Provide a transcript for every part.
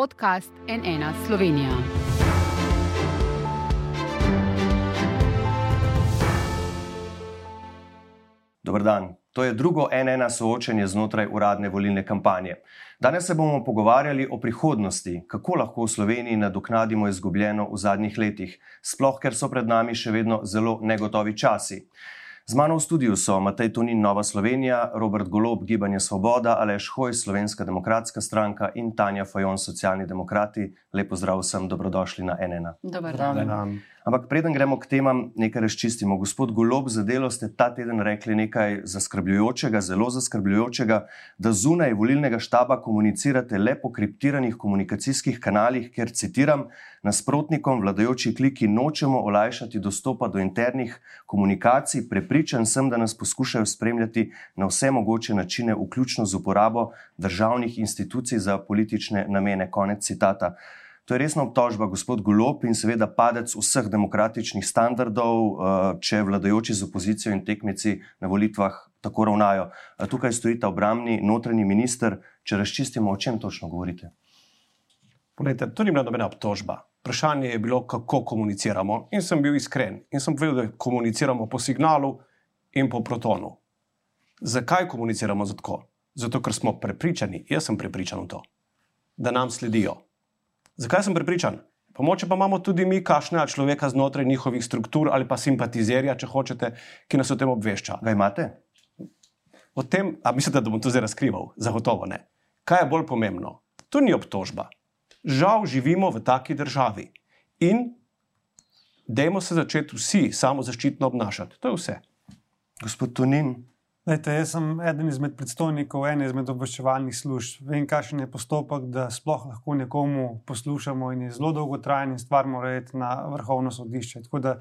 podcast NN Slovenija. Dobr dan. To je drugo NN soočenje znotraj uradne volilne kampanje. Danes se bomo pogovarjali o prihodnosti, kako lahko v Sloveniji nadoknadimo izgubljeno v zadnjih letih, sploh ker so pred nami še vedno zelo negotovi časi. Z mano v studiu so Matej Tunin, Nova Slovenija, Robert Golob, Gibanje Svoboda, Aleš Hoj, Slovenska demokratska stranka in Tanja Fajon, Socialni demokrati. Lepo zdrav vsem, dobrodošli na NN. Dobar dan. Dan. Dan. Ampak preden gremo k temam, nekaj razčistimo. Gospod Golob, za delo ste ta teden rekli nekaj zaskrbljujočega, zelo zaskrbljujočega, da zunaj volilnega štaba komunicirate le po kriptiranih komunikacijskih kanalih, ker citiram: Nasprotnikom vladajoči kliki nočemo olajšati dostopa do internih komunikacij, prepričan sem, da nas poskušajo spremljati na vse mogoče načine, vključno z uporabo državnih institucij za politične namene. Konec citata. To je resna obtožba, gospod Golop, in seveda padec vseh demokratičnih standardov, eh, če vladajoči z opozicijo in tekmici na volitvah tako ravnajo. Eh, Tukaj stojita obramni notranji minister. Če razčistimo, o čem točno govorite? Poglejte, to ni bila nobena obtožba. Vprašanje je bilo, kako komuniciramo. In sem bil iskren. In sem povedal, da komuniciramo po signalu in po protonu. Zakaj komuniciramo zato? Zato, ker smo prepričani, jaz sem prepričan v to, da nam sledijo. Zakaj sem prepričan? Pa moče pa imamo tudi mi kašnega človeka znotraj njihovih struktur ali pa simpatizerja, če hočete, ki nas o tem obvešča. Ga imate? O tem, a mislite, da bom to zdaj razkrival? Zagotovo ne. Kaj je bolj pomembno? To ni obtožba. Žal živimo v taki državi in dajmo se začeti vsi samo zaščitno obnašati. To je vse. Gospod Tunin, Lejte, jaz sem eden izmed predstojnikov ene izmed obveščevalnih služb. Vem, kakšen je postopek, da sploh lahko nekomu poslušamo, in je zelo dolgotrajen, in stvar mora iti na vrhovno sodišče. Tako da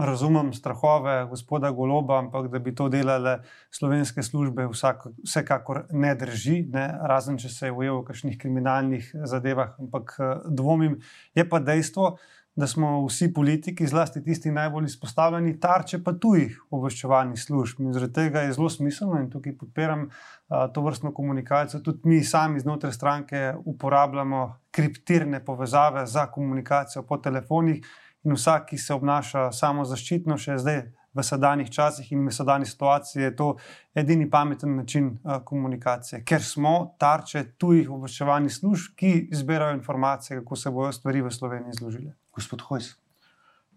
razumem strahove gospoda Goloba, ampak da bi to delale slovenske službe, vsak, vsekakor ne drži, ne? razen če se je ujel v kakšnih kriminalnih zadevah. Ampak eh, dvomim, je pa dejstvo, da smo vsi politiki, zlasti tisti najbolj izpostavljeni, tarče pa tujih obveščevalnih služb. In zaradi tega je zelo smiselno in tukaj podpiram a, to vrstno komunikacijo. Tudi mi sami znotraj stranke uporabljamo kriptirane povezave za komunikacijo po telefonih in vsak, ki se obnaša samo zaščitno, še zdaj. V sedanjih časih in v sedanji situaciji je to edini pameten način uh, komunikacije, ker smo tarče tujih obveščevalnih služb, ki zbirajo informacije, kako se bodo stvari v Sloveniji zložile. Gospod Hojs.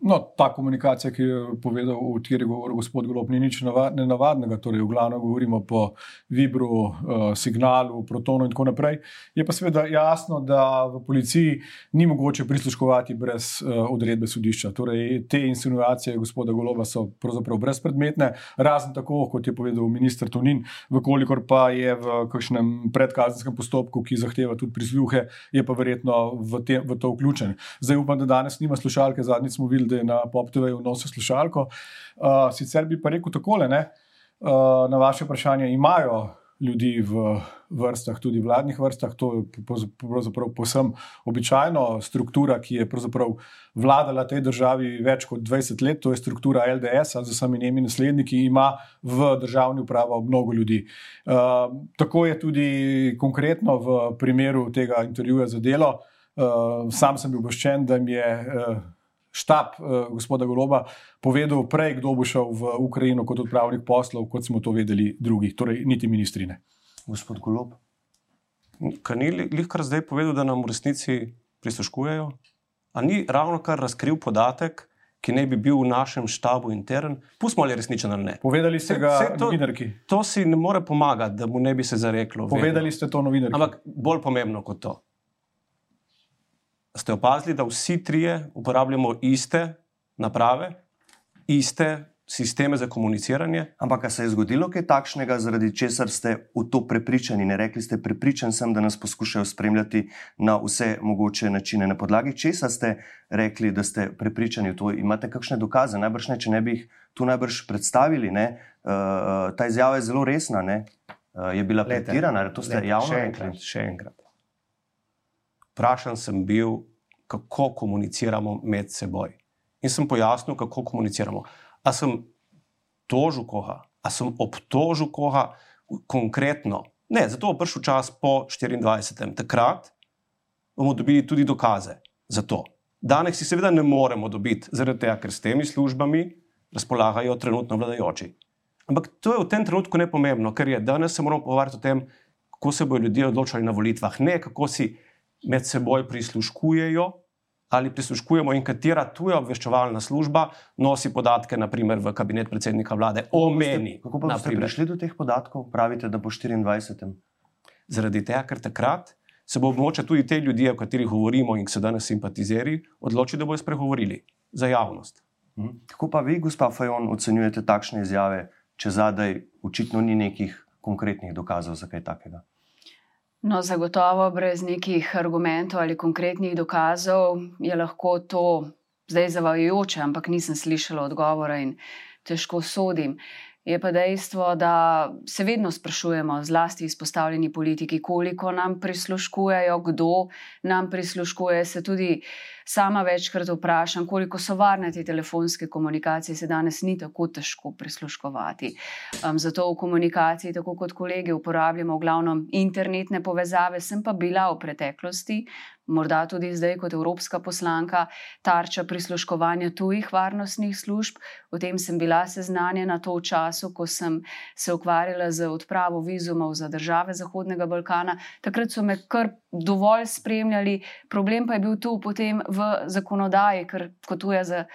No, ta komunikacija, ki je povedal, o kateri je govoril gospod Golop, ni nič nava- nenavadnega. Torej, v glavnem govorimo po vibru, uh, signalu, protonu in tako naprej. Je pa seveda jasno, da v policiji ni mogoče prisluškovati brez uh, odredbe sodišča. Torej, te insinuacije gospoda Goloba so pravzaprav brezpredmetne, razen tako, kot je povedal minister Tonin, vkolikor pa je v kakšnem predkazenskem postopku, ki zahteva tudi prisluhe, je pa verjetno v, te, v to vključen. Zdaj upam, da danes nima slušalke, zadnjič smo videli, je na PopTV-ju nosil slušalko. Uh, sicer bi pa rekel takole, ne, uh, na vaše vprašanje imajo ljudi v vrstah, tudi vladnih vrstah, to je pravzaprav posem običajno struktura, ki je vladala tej državi več kot 20 let, to je struktura LDS, z vsemi njemi nasledniki, ima v državni upravi mnogo ljudi. Uh, tako je tudi konkretno v primeru tega intervjuja za delo. Uh, sam sem bil obveščen, da mi je uh, štab uh, gospoda Goloba povedal prej, kdo bo šel v Ukrajino kot odpravnik poslov, kot smo to vedeli drugi, torej niti ministrine. Gospod Golob. Kar ni lihkar zdaj povedal, da nam v resnici prisluškujejo? A ni ravno kar razkril podatek, ki naj bi bil v našem štabu intern? Pustimo ali resničen ali ne. Povedali ste ga saj to- novinarki. To si ne more pomagati, da mu ne bi se zareklo. vedno. Povedali ste to novinarki. Ampak bolj pomembno kot to. Ste opazili, da vsi trije uporabljamo iste naprave, iste sisteme za komuniciranje? Ampak se je zgodilo kaj takšnega, zaradi česar ste v to prepričani? Ne rekli ste, prepričan sem, da nas poskušajo spremljati na vse mogoče načine. Na podlagi česa ste rekli, da ste prepričani v to? Imate kakšne dokaze? Najbrž ne, če ne bi jih tu najbrž predstavili. Ne? Uh, ta izjava je zelo resna. Ne? Uh, je bila Glejte, pretirana, to ste glejte, javno še rekli. enkrat, še enkrat. Vprašan sem bil, kako komuniciramo med seboj. In sem pojasnil, kako komuniciramo. A sem tožil koga, a sem obtožil koga konkretno. Ne, zato bo prišel čas po 24. Takrat bomo dobili tudi dokaze za to. Danes si seveda ne moremo dobiti, zaradi tega, ker s temi službami razpolagajo trenutno vladajoči. Ampak to je v tem trenutku nepomembno, ker je danes se moramo pogovarjati o tem, kako se bodo ljudje odločali na volitvah, ne kako si med seboj prisluškujejo ali prisluškujemo in katera tuja obveščevalna služba nosi podatke, naprimer v kabinet predsednika vlade, o meni. Kako pa ste prišli do teh podatkov? Pravite, da po 24. Zaradi tega, ker takrat se bo moče tudi te ljudje, o katerih govorimo in ki so danes simpatizeri, odločiti, da bodo spregovorili za javnost. Mhm. Kako pa vi, gospa Fajon, ocenjujete takšne izjave, če zadaj očitno ni nekih konkretnih dokazov za kaj takega? No, zagotovo brez nekih argumentov ali konkretnih dokazov je lahko to zdaj zavajajoče, ampak nisem slišala odgovora in težko sodim. Je pa dejstvo, da se vedno sprašujemo, zlasti izpostavljeni politiki, koliko nam prisluškujejo, kdo nam prisluškuje. Se tudi sama večkrat vprašam, koliko so varne te telefonske komunikacije, se danes ni tako težko prisluškovati. Um, zato v komunikaciji, tako kot kolegi, uporabljamo v glavnem internetne povezave, sem pa bila v preteklosti morda tudi zdaj kot evropska poslanka, tarča prisluškovanja tujih varnostnih služb. O tem sem bila seznanjena to v času, ko sem se ukvarjala z odpravo vizumov za države Zahodnega Balkana. Takrat so me kar dovolj spremljali, problem pa je bil tu potem v zakonodaji, ker kot tuja za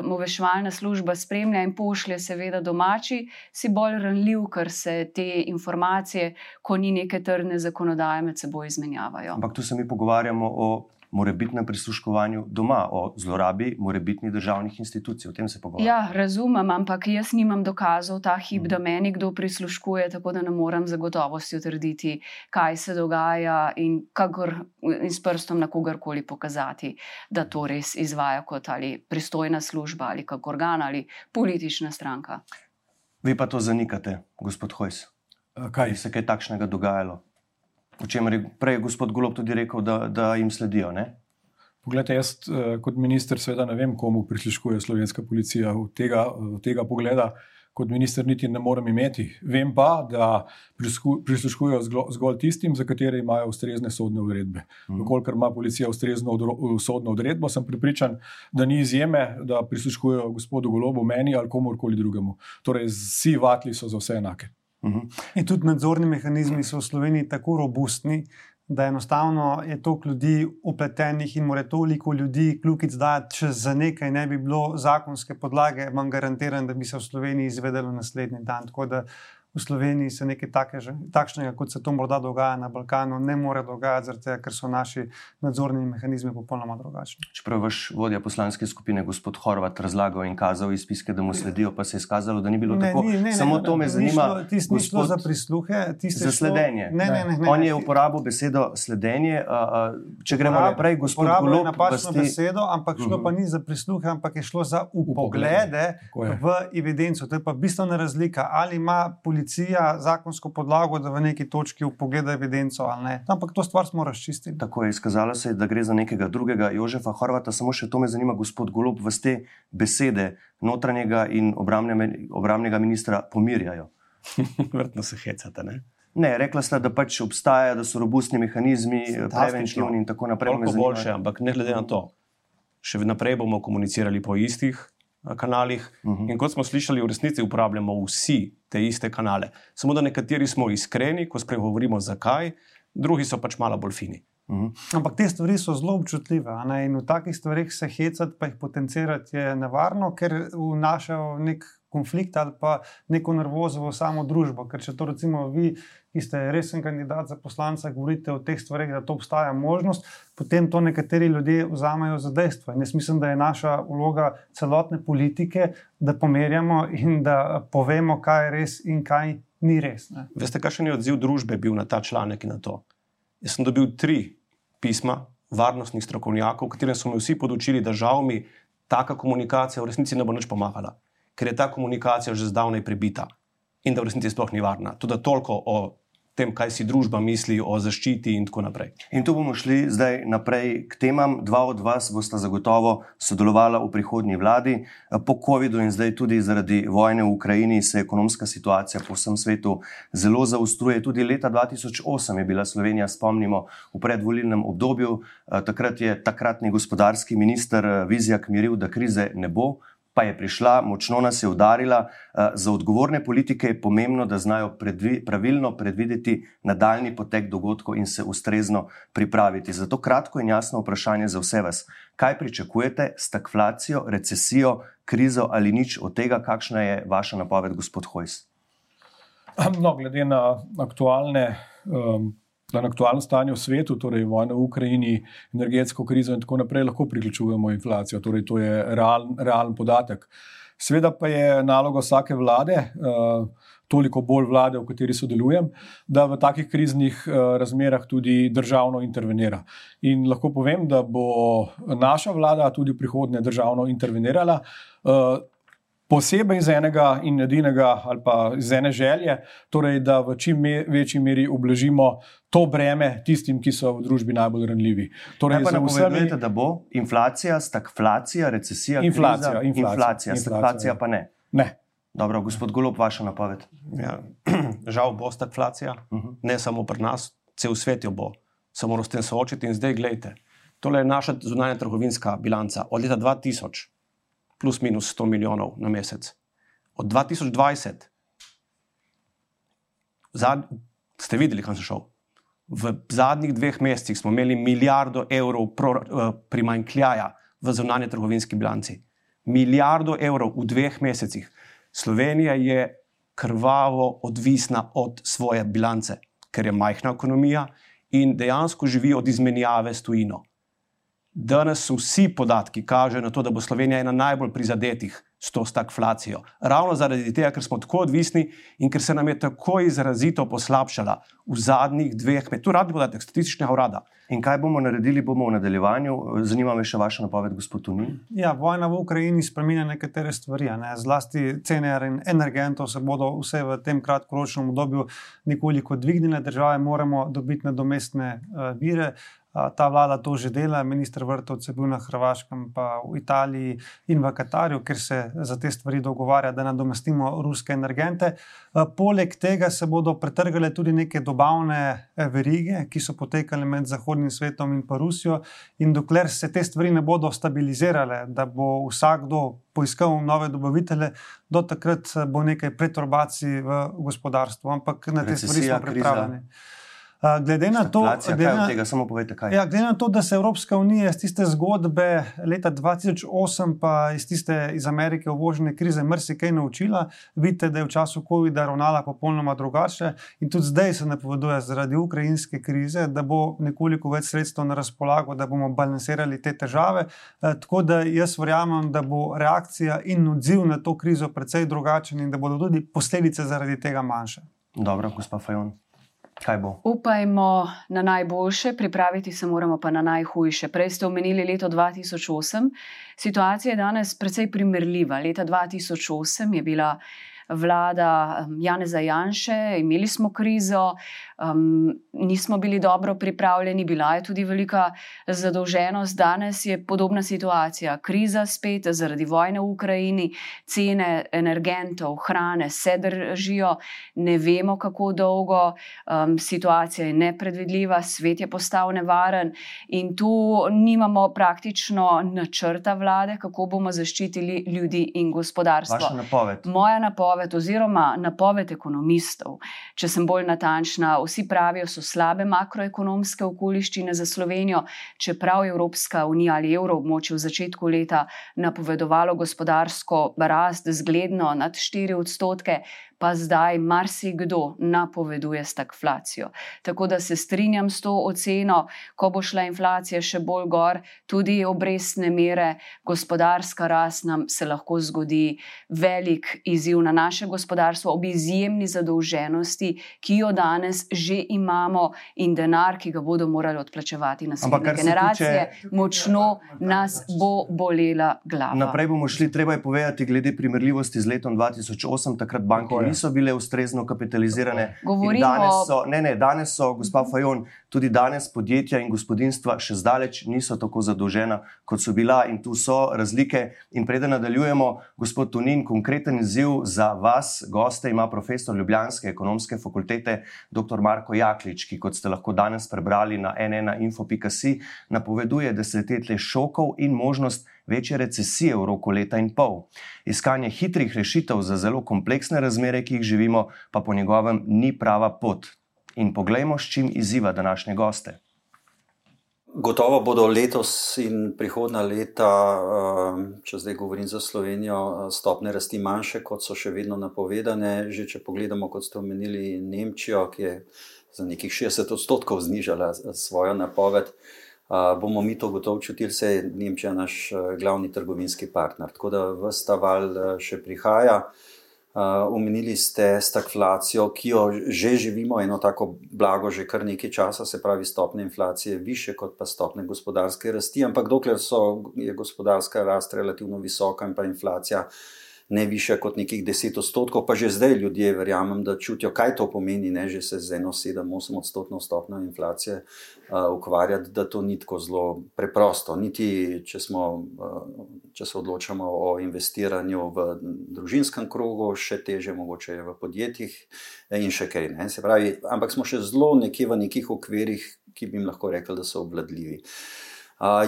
obveščevalna služba spremlja in pošlje, seveda domači, si bolj ranljiv, ker se te informacije, ko ni neke trdne zakonodaje, med seboj izmenjavajo. Ampak tu se mi pogovarjamo o morebitnem prisluškovanju doma, o zlorabi morebitnih državnih institucij. O tem se pogovarjamo. Ja, razumem, ampak jaz nimam dokazov ta hip, da meni kdo prisluškuje, tako da ne morem zagotovosti utrditi, kaj se dogaja in, kakor, in s prstom na kogarkoli pokazati, da to res izvaja kot ali pristojna služba ali kak organ ali politična stranka. Vi pa to zanikate, gospod Hojs. Kaj? Je se kaj takšnega dogajalo? O čemer je prej gospod Golob tudi rekel, da, da jim sledijo. Ne? Poglejte, jaz kot minister seveda ne vem, komu prisluškuje slovenska policija v tega, v tega pogleda. Kot minister niti ne morem imeti. Vem pa, da prisluškujejo zgolj tistim, za katere imajo ustrezne sodne odredbe. Če ima policija ustrezno sodno odredbo, sem pripričan, da ni izjeme, da prisluškujejo gospodu Golobu, meni ali komorkoli drugemu. Torej, vsi vatli so za vse enake. In tudi nadzorni mehanizmi so v Sloveniji tako robustni, da enostavno je toliko ljudi upletenih in mora toliko ljudi kljukic dati, če za nekaj ne bi bilo zakonske podlage, vam garantiram, da bi se v Sloveniji izvedelo naslednji dan. Tako da v Sloveniji se nekaj take, takšnega, kot se to morda dogaja na Balkanu, ne more dogajati, tega, ker so naši nadzorni mehanizmi popolnoma drugačni. Čeprav vaš vodja poslanske skupine, gospod Horvat, razlagal in kazal izpiske, da mu sledijo, pa se je izkazalo, da ni bilo Ne, tako. ni- ne, Samo ne, to me ni zanima. Tisto ni šlo gospod- za prisluhe, tisto je Za šlo- sledenje. Ne, ne, ne, ne, On je uporabil besedo sledenje. a, a, Če gremo Uporab- naprej, gospod uporabil je Golob, napačno vas ti- besedo, ampak šlo Mhm. pa ni za prisluhe, ampak je šlo za upoglede je. v evidenco. To je pa bistvena razlika, ali ima policija zakonsko podlago, da v neki točki upogleda evidenco ali ne. Ampak to stvar smo razčistili. Tako je izkazalo se, da gre za nekega drugega Jožefa Horvata. Samo še to me zanima, gospod Golob, vas te besede notranjega in obrambne- obrambnega ministra pomirjajo. Vrtno se hecate. Ne? Ne, rekla sta, da pač obstaja, da so robustni mehanizmi, preventivni in tako naprej. Zanima- boljše, ampak ne glede na to, še naprej bomo komunicirali po istih kanalih. Uh -huh. In kot smo slišali, v resnici uporabljamo vsi te iste kanale. Samo da nekateri smo iskreni, ko spregovorimo zakaj, drugi so pač malo bolj fini. Uh -huh. Ampak te stvari so zelo občutljive a ne? in v takih stvarih se hecati, pa jih potencirati je nevarno, ker vnašajo nek konflikt ali pa neko nervozo v samo družbo. Ker če to recimo vi, ki ste resen kandidat za poslanca, govorite o teh stvarih, da to obstaja možnost, potem to nekateri ljudje vzamejo za dejstvo. In jaz mislim, da je naša vloga celotne politike, da pomerjamo in da povemo, kaj je res in kaj ni res. Ne? Veste, kakšen je odziv družbe bil na ta članek in na to? Jaz sem dobil tri pisma varnostnih strokovnjakov, v katerem so me vsi podočili, da žal mi taka komunikacija v resnici ne bo nič pomagala, ker je ta komunikacija že zdavnaj prebita in da v resnici sploh ni varna. Tudi toliko o tem, kaj si družba misli o zaščiti in tako naprej. In tu bomo šli zdaj naprej k temam. Dva od vas bosta zagotovo sodelovala v prihodnji vladi. Po COVID-u in zdaj tudi zaradi vojne v Ukrajini se ekonomska situacija po vsem svetu zelo zaostruje. Tudi leta 2008 je bila Slovenija, spomnimo, v predvolilnem obdobju. Takrat je takratni gospodarski minister Vizjak miril, da krize ne bo pa je prišla, močno nas je udarila. Eh, za odgovorne politike je pomembno, da znajo predvi, pravilno predvideti nadaljni potek dogodkov in se ustrezno pripraviti. Zato kratko in jasno vprašanje za vse vas. Kaj pričakujete, stagflacijo, recesijo, krizo ali nič od tega, kakšna je vaša napoved, gospod Hojs? No, glede na aktualne um, na aktualno stanje v svetu, torej vojno v Ukrajini, energetsko krizo in tako naprej, lahko priključujemo inflacijo. Torej, to je realen, realen podatek. Sveda pa je naloga vsake vlade, uh, toliko bolj vlade, v kateri sodelujem, da v takih kriznih uh, razmerah tudi državno intervenira. In lahko povem, da bo naša vlada tudi v prihodnje državno intervenirala. Posebej iz enega in edinega, ali pa iz ene želje, torej, da v čim me, večji meri ublažimo to breme tistim, ki so v družbi najbolj ranljivi. Torej, ne vsemi... da bo inflacija, stagflacija, recesija, inflacija, kriza, inflacija, inflacija, stagflacija ja. pa ne. Ne. Dobro, gospod Golop, vaša napoved. Ja. Žal bo stagflacija, uh mhm. -huh. ne samo pri nas, cel svet jo bo. Se moramo s tem soočiti in zdaj gledajte. To je naša zunanja trgovinska bilanca od leta 2000 plus minus 100 milijonov na mesec. Od 2020, zad, ste videli, kam sem šel. V zadnjih dveh mesecih smo imeli milijardo evrov uh, primankljaja v zunanje trgovinski bilanci. Milijardo evrov v dveh mesecih. Slovenija je krvavo odvisna od svoje bilance, ker je majhna ekonomija in dejansko živi od izmenjave s tujino. Danes vsi podatki kažejo na to, da bo Slovenija ena najbolj prizadetih s to stagflacijo. Ravno zaradi tega, ker smo tako odvisni in ker se nam je tako izrazito poslabšala v zadnjih dveh mesecih. Tu radi podatek statističnega urada. In kaj bomo naredili, bomo v nadaljevanju. Zanima me še vaša napoved, gospod Tunin. Ja, vojna v Ukrajini spremenja nekatere stvari. Ne? Zlasti cene energentov se bodo vse v tem kratkoročnem obdobju nekoliko dvignile, države moramo dobiti nadomestne uh, vire. Ta vlada to že dela, ministr Vrtovc je bil na Hrvaškem, pa v Italiji in v Katarju, ker se za te stvari dogovarja, da nadomestimo ruske energente. Poleg tega se bodo pretrgale tudi neke dobavne e, verige, ki so potekale med Zahodnim svetom in pa Rusijo. In dokler se te stvari ne bodo stabilizirale, da bo vsakdo poiskal nove dobavitele, do takrat bo nekaj preturbacij v gospodarstvu. Ampak na te stvari smo pripravljeni. Kriza. Glede na, to, glede, na, tega, povete, ja, glede na to, da se Evropska unija iz tiste zgodbe leta 2008, pa iz tiste iz Amerike uvožene krize, marsikaj naučila, vidite, da je v času COVID-a ravnala popolnoma drugače. In tudi zdaj se napoveduje, zaradi ukrajinske krize, da bo nekoliko več sredstev na razpolago, da bomo balansirali te težave. Tako da jaz verjamem, da bo reakcija in odziv na to krizo precej drugačen in da bodo tudi posledice zaradi tega manjše. Dobro, gospod Fajon. Kaj bo? Upajmo na najboljše, pripraviti se moramo pa na najhujše. Prej ste omenili leto 2008. Situacija je danes precej primerljiva. Leta 2008 je bila vlada Janeza Janše, imeli smo krizo, um, nismo bili dobro pripravljeni, bila je tudi velika zadolženost. Danes je podobna situacija. Kriza spet zaradi vojne v Ukrajini, cene energentov, hrane se držijo, ne vemo, kako dolgo. Um, situacija je nepredvidljiva, svet je postal nevaren in tu nimamo praktično načrta vlade, kako bomo zaščitili ljudi in gospodarstvo. Napoved. Moja napoved oziroma napoved ekonomistov, če sem bolj natančna, vsi pravijo, so slabe makroekonomske okoliščine za Slovenijo, čeprav je Evropska unija ali evroobmočje v začetku leta napovedovalo gospodarsko rast zgledno nad 4 odstotke, pa zdaj marsikdo napoveduje stagflacijo. Tako da se strinjam s to oceno, ko bo šla inflacija še bolj gor, tudi obrestne mere, gospodarska rast nam se lahko zgodi velik izziv na naše gospodarstvo, ob izjemni zadolženosti, ki jo danes že imamo, in denar, ki ga bodo morali odplačevati naslednje generacije, tiče... močno nas bo bolela glava. Naprej bomo šli, treba je povedati, glede primerljivosti z letom 2008, takrat banke je. niso bile ustrezno kapitalizirane. Govorimo... Danes so, ne, ne, danes so, gospa Fajon, tudi danes podjetja in gospodinstva še zdaleč niso tako zadolžena, kot so bila, in tu so razlike. In preden nadaljujemo, gospod Tunin, konkreten izziv za vas, goste, ima profesor Ljubljanske ekonomske fakultete, dr. Marko Jaklič, ki, kot ste lahko danes prebrali na nnainfo.si, napoveduje desetletje šokov in možnost večje recesije v roku leta in pol. Iskanje hitrih rešitev za zelo kompleksne razmere, ki jih živimo, pa po njegovem ni prava pot. In poglejmo, s čim izziva današnje goste. Gotovo bodo letos in prihodna leta, eh, če zdaj govorim za Slovenijo, stopne rasti manjše, kot so še vedno napovedane. Že če pogledamo, kot ste omenili, Nemčijo, ki je za nekih 60 odstotkov znižala svojo napoved, bomo mi to gotovo čutili, se je Nemčija naš glavni trgovinski partner. Tako da vse ta val še prihaja. Omenili ste stagflacijo, ki jo že živimo, eno tako blago, že kar nekaj časa, se pravi, stopne inflacije, više kot pa stopne gospodarske rasti. Ampak dokler so, je gospodarska rast relativno visoka in pa inflacija uh, ne više kot nekih 10 odstotkov, pa že zdaj ljudje verjamem, da čutijo, kaj to pomeni, ne že se z eno 7-8 odstotno stopno inflacije uh, ukvarjati, da to ni tako zelo preprosto. Niti če, smo, uh, če se odločamo o investiranju v družinskem krogu, še teže mogoče je v podjetjih in še kaj. Pravi, ampak smo še zelo nekje v nekih okvirih, ki bi jim lahko rekli, da so obvladljivi. Uh,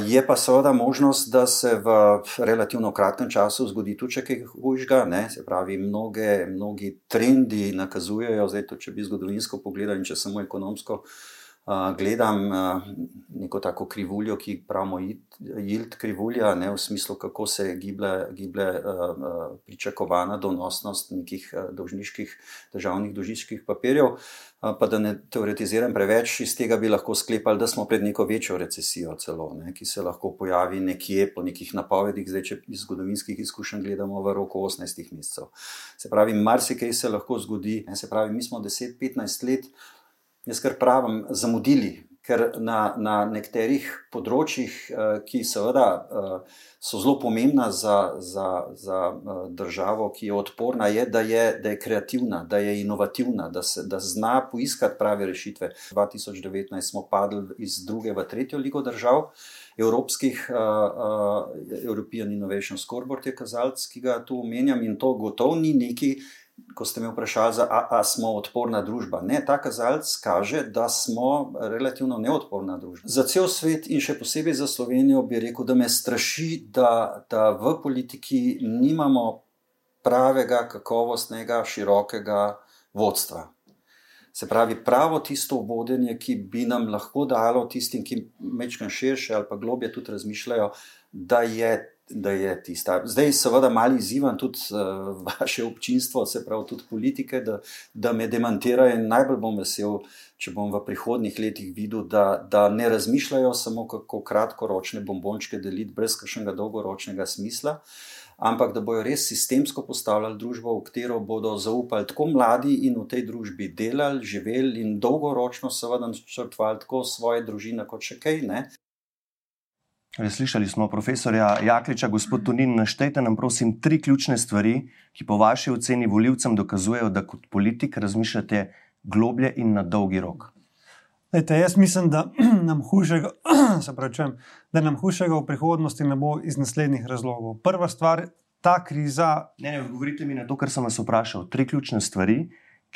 Je pa seveda možnost, da se v relativno kratkem času zgodi tudi kaj hujšega. Se pravi, mnoge, mnogi trendi nakazujejo, to, če bi zgodovinsko pogledali, če samo ekonomsko gledam neko tako krivuljo, ki pravimo yield krivulja, ne v smislu, kako se giblje, giblje pričakovana donosnost nekih dolžniških, državnih dolžniških papirjev. Pa da ne teoretiziram preveč, iz tega bi lahko sklepali, da smo pred neko večjo recesijo, celo, ne, ki se lahko pojavi nekje po nekih napovedih, zdaj, če iz zgodovinskih izkušenj gledamo v roku 18 mesecev. Se pravi, marsikaj se lahko zgodi. Ne, se pravi, mi smo 10-15 let jaz kar pravim, zamudili, ker na, na nekaterih področjih, eh, ki seveda eh, so zelo pomembna za, za, za eh, državo, ki je odporna, je, da je, da je kreativna, da je inovativna, da, se, da zna poiskati prave rešitve. 2019 smo padli iz druge v tretjo ligo držav. Evropskih, uh, uh, European Innovation Scoreboard je kazalec, ki ga tu omenjam, in to gotovo ni neki ko ste me vprašali, ali smo odporna družba. Ne, ta kazalec kaže, da smo relativno neodporna družba. Za cel svet in še posebej za Slovenijo bi rekel, da me straši, da, da v politiki nimamo pravega, kakovostnega, širokega vodstva. Se pravi, pravo tisto vodenje, ki bi nam lahko dalo tistim, ki mečkam širše ali pa globje tudi razmišljajo, da je da je tista. Zdaj, seveda, malo izzivam tudi uh, vaše občinstvo, se pravi, tudi politike, da, da me demantirajo. Najbolj bom vesel, če bom v prihodnih letih videl, da, da ne razmišljajo samo kako kratkoročne bombončke deliti, brez kakšnega dolgoročnega smisla. Ampak da bojo res sistemsko postavljali družbo, v katero bodo zaupali tako mladi in v tej družbi delali, živeli in dolgoročno, seveda, načrtovali tako svoje družine, kot še kaj. Ne? Slišali smo profesorja Jakliča, gospod Tunin, naštejte nam, prosim, tri ključne stvari, ki po vaši oceni voljivcem dokazujejo, da kot politik razmišljate globlje in na dolgi rok. Lejte, jaz mislim, da nam, hujšega, pravčujem, da nam hujšega v prihodnosti ne bo iz naslednjih razlogov. Prva stvar, ta kriza. Ne, ne, odgovorite mi na to, kar sem vas vprašal. Tri ključne stvari,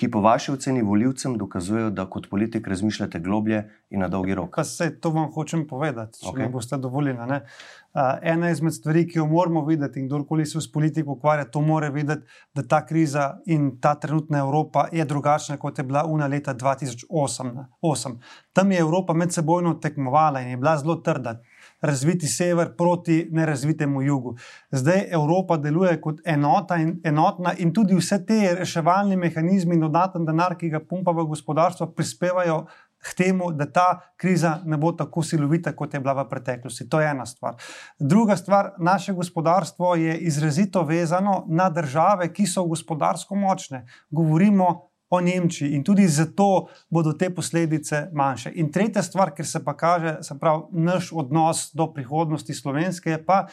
ki po vaši oceni voljivcem dokazujejo, da kot politik razmišljate globlje in na dolgi rok. Vse to vam hočem povedati, če okay. mi boste dovoljeni. Uh, ena izmed stvari, ki jo moramo videti, in kdorkoli se s politiko ukvarja, to mora videti, da ta kriza in ta trenutna Evropa je drugačna, kot je bila una leta 2008. Tam je Evropa med sebojno tekmovala in je bila zelo trda razviti sever proti nerazvitemu jugu. Zdaj Evropa deluje kot enota in, enotna in tudi vse te reševalni mehanizmi in dodaten denar, ki ga pumpa v gospodarstvo, prispevajo. K temu, da ta kriza ne bo tako silovita, kot je bila v preteklosti. To je ena stvar. Druga stvar, naše gospodarstvo je izrazito vezano na države, ki so gospodarsko močne. Govorimo o Nemčiji in tudi zato bodo te posledice manjše. In tretja stvar, ker se pa kaže, se pravi, naš odnos do prihodnosti slovenske, je pa,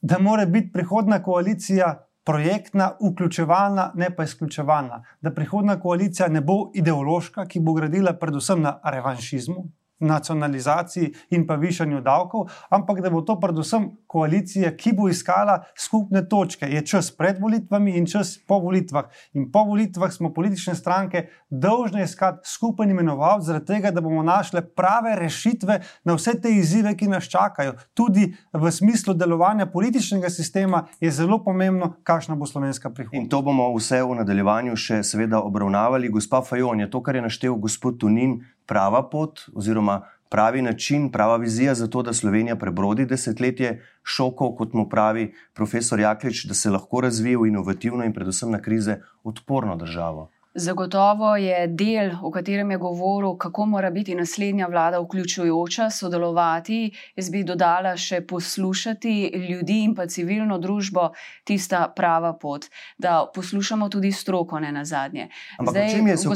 da mora biti prihodna koalicija projektna, vključevalna, ne pa izključevalna. Da prihodna koalicija ne bo ideološka, ki bo gradila predvsem na revanšizmu, nacionalizaciji in pa višanju davkov, ampak da bo to predvsem koalicija, ki bo iskala skupne točke. Je čas pred volitvami in čas po volitvah. In po volitvah smo politične stranke dolžne iskati skupen imenovalec, zaradi tega, da bomo našli prave rešitve na vse te izzive, ki nas čakajo. Tudi v smislu delovanja političnega sistema je zelo pomembno, kakšna bo slovenska prihodnost. In to bomo vse v nadaljevanju še seveda obravnavali. Gospa Fajon je to, kar je naštel gospod Tunin, prava pot oziroma pravi način, prava vizija za to, da Slovenija prebrodi desetletje šokov, kot mu pravi profesor Jaklič, da se lahko razvije v inovativno in predvsem na krize odporno državo. Zagotovo je del, o katerem je govoril, kako mora biti naslednja vlada vključujoča, sodelovati. Jaz bi dodala še poslušati ljudi in pa civilno družbo, tista prava pot, da poslušamo tudi stroko, ne na zadnje. Ampak Zdaj, čem je se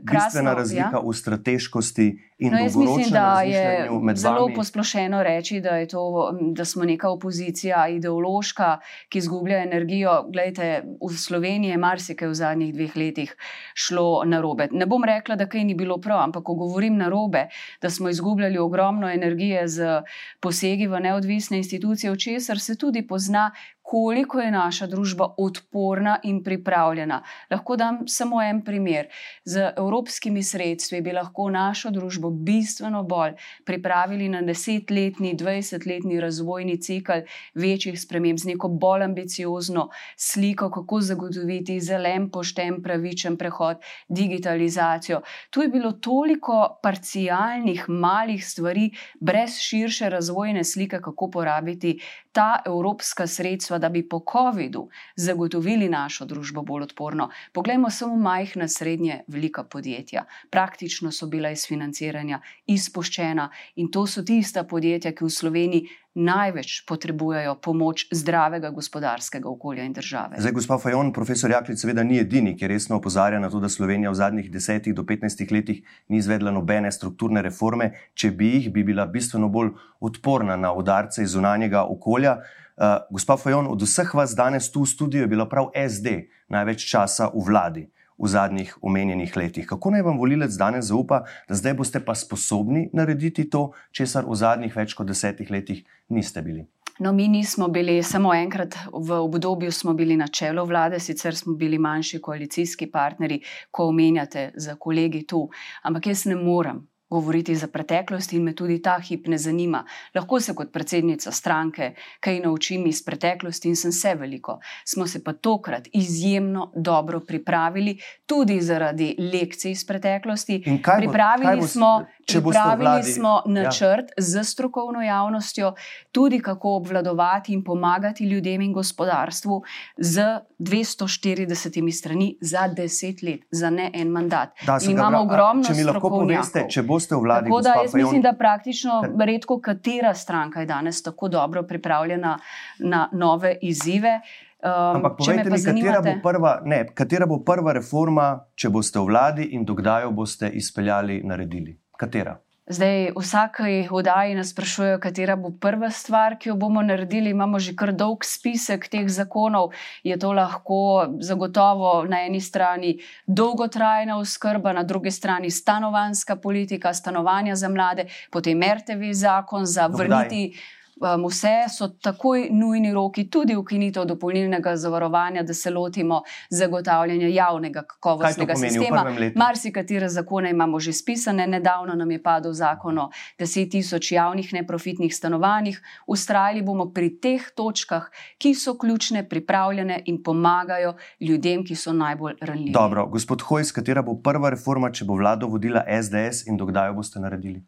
bistvena razlika ja? v strateškosti in no, jaz mislim, da je zelo vami? posplošeno reči, da, to, da smo neka opozicija ideološka, ki izgublja energijo. Glejte, v Sloveniji je marsikaj v zadnjih dveh letih šlo na robe. Ne bom rekla, da kaj ni bilo prav, ampak ko govorim na robe, da smo izgubljali ogromno energije z posegi v neodvisne institucije, v česar se tudi pozna, koliko je naša družba odporna in pripravljena. Lahko dam samo en primer. Z evropskimi sredstvi bi lahko našo družbo bistveno bolj pripravili na desetletni, dvajsetletni razvojni cikl večjih sprememb, z neko bolj ambiciozno sliko, kako zagotoviti zelen, pošten, pravičen prehod, digitalizacijo. Tu je bilo toliko parcialnih, malih stvari, brez širše razvojne slike, kako porabiti ta evropska sredstva, da bi po COVID-u zagotovili našo družbo bolj odporno. Poglejmo samo majhna, srednje, velika podjetja. Praktično so bila iz financiranja izpuščena in to so tista podjetja, ki v Sloveniji. Največ potrebujejo pomoč zdravega gospodarskega okolja in države. Zdaj, gospod Fajon, profesor Jaklič, seveda ni edini, ki resno opozarja na to, da Slovenija v zadnjih 10 do 15 letih ni izvedla nobene strukturne reforme. Če bi jih, bi bila bistveno bolj odporna na udarce iz zunanjega okolja. Uh, gospa Fajon, od vseh vas danes tu v studiu je bilo prav SD največ časa v vladi v zadnjih omenjenih letih. Kako naj vam volilec danes zaupa, da zdaj boste pa sposobni narediti to, česar v zadnjih več kot desetih letih niste bili? No, mi nismo bili samo enkrat v obdobju, smo bili na čelu vlade, sicer smo bili manjši koalicijski partnerji, ko omenjate za kolegi tu. Ampak jaz ne morem govoriti za preteklost in me tudi ta hip ne zanima. Lahko se kot predsednica stranke kaj naučim iz preteklosti in sem se veliko. Smo se pa tokrat izjemno dobro pripravili, tudi zaradi lekcij iz preteklosti. Pripravili bo, smo. Pripravili smo ja. načrt ja. z strokovno javnostjo, tudi kako obvladovati in pomagati ljudem in gospodarstvu z 240 strani za 10 let, za ne en mandat. Da, imamo ogromno stvari. Če mi lahko poveste, če boste v vladi. Tako da jaz mislim, da praktično redko katera stranka je danes tako dobro pripravljena na nove izzive. Um, Ampak povejte mi, katera bo, prva, ne, katera bo prva reforma, če boste v vladi in dokdaj jo boste izpeljali, naredili? Katera? Zdaj, vsakej oddaji nas sprašujejo, katera bo prva stvar, ki jo bomo naredili. Imamo že kar dolg spisek teh zakonov. Je to lahko zagotovo na eni strani dolgotrajna oskrba, na drugi strani stanovanska politika, stanovanja za mlade, potem RTV zakon za vrniti. Dodaj um, vse so takoj nujni roki, tudi ukinitev dopolnilnega zavarovanja, da se lotimo zagotavljanja javnega kakovostnega sistema. Marsikatere zakone imamo že spisane, nedavno nam je padel zakon o 10 tisoč javnih neprofitnih stanovanjih. Ustrajali bomo pri teh točkah, ki so ključne, pripravljene in pomagajo ljudem, ki so najbolj ranljivi. Dobro, gospod Hojs, katera bo prva reforma, če bo vlado vodila SDS in dokdaj jo boste naredili?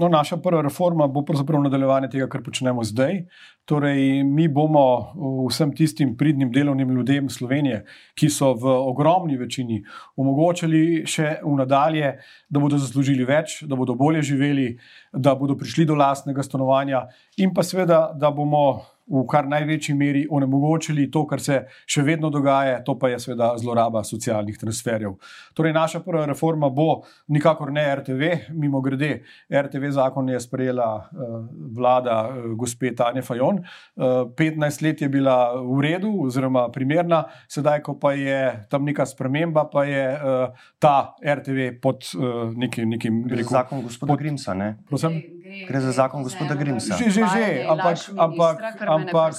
No, naša prva reforma bo pravzaprav nadaljevanje tega, kar počnemo zdaj. Torej, mi bomo vsem tistim pridnim delovnim ljudem Slovenije, ki so v ogromni večini omogočili še v nadalje, da bodo zaslužili več, da bodo bolje živeli, da bodo prišli do lastnega stanovanja in pa seveda, da bomo v kar največji meri onemogočili to, kar se še vedno dogaja, to pa je seveda zloraba socialnih transferjev. Torej, naša prva reforma bo nikakor ne RTV, mimo grede, RTV zakon je sprejela uh, vlada uh, gospe Tanja Fajon. Uh, 15 let je bila v redu, oziroma primerna, sedaj, ko pa je tam neka sprememba, pa je uh, ta RTV pod uh, nekim. nekim rekel, zakon gospoda Grimsa. Prosim? Gre za zakon gospoda Grimsa. Že, že, že, ampak, ampak, ampak,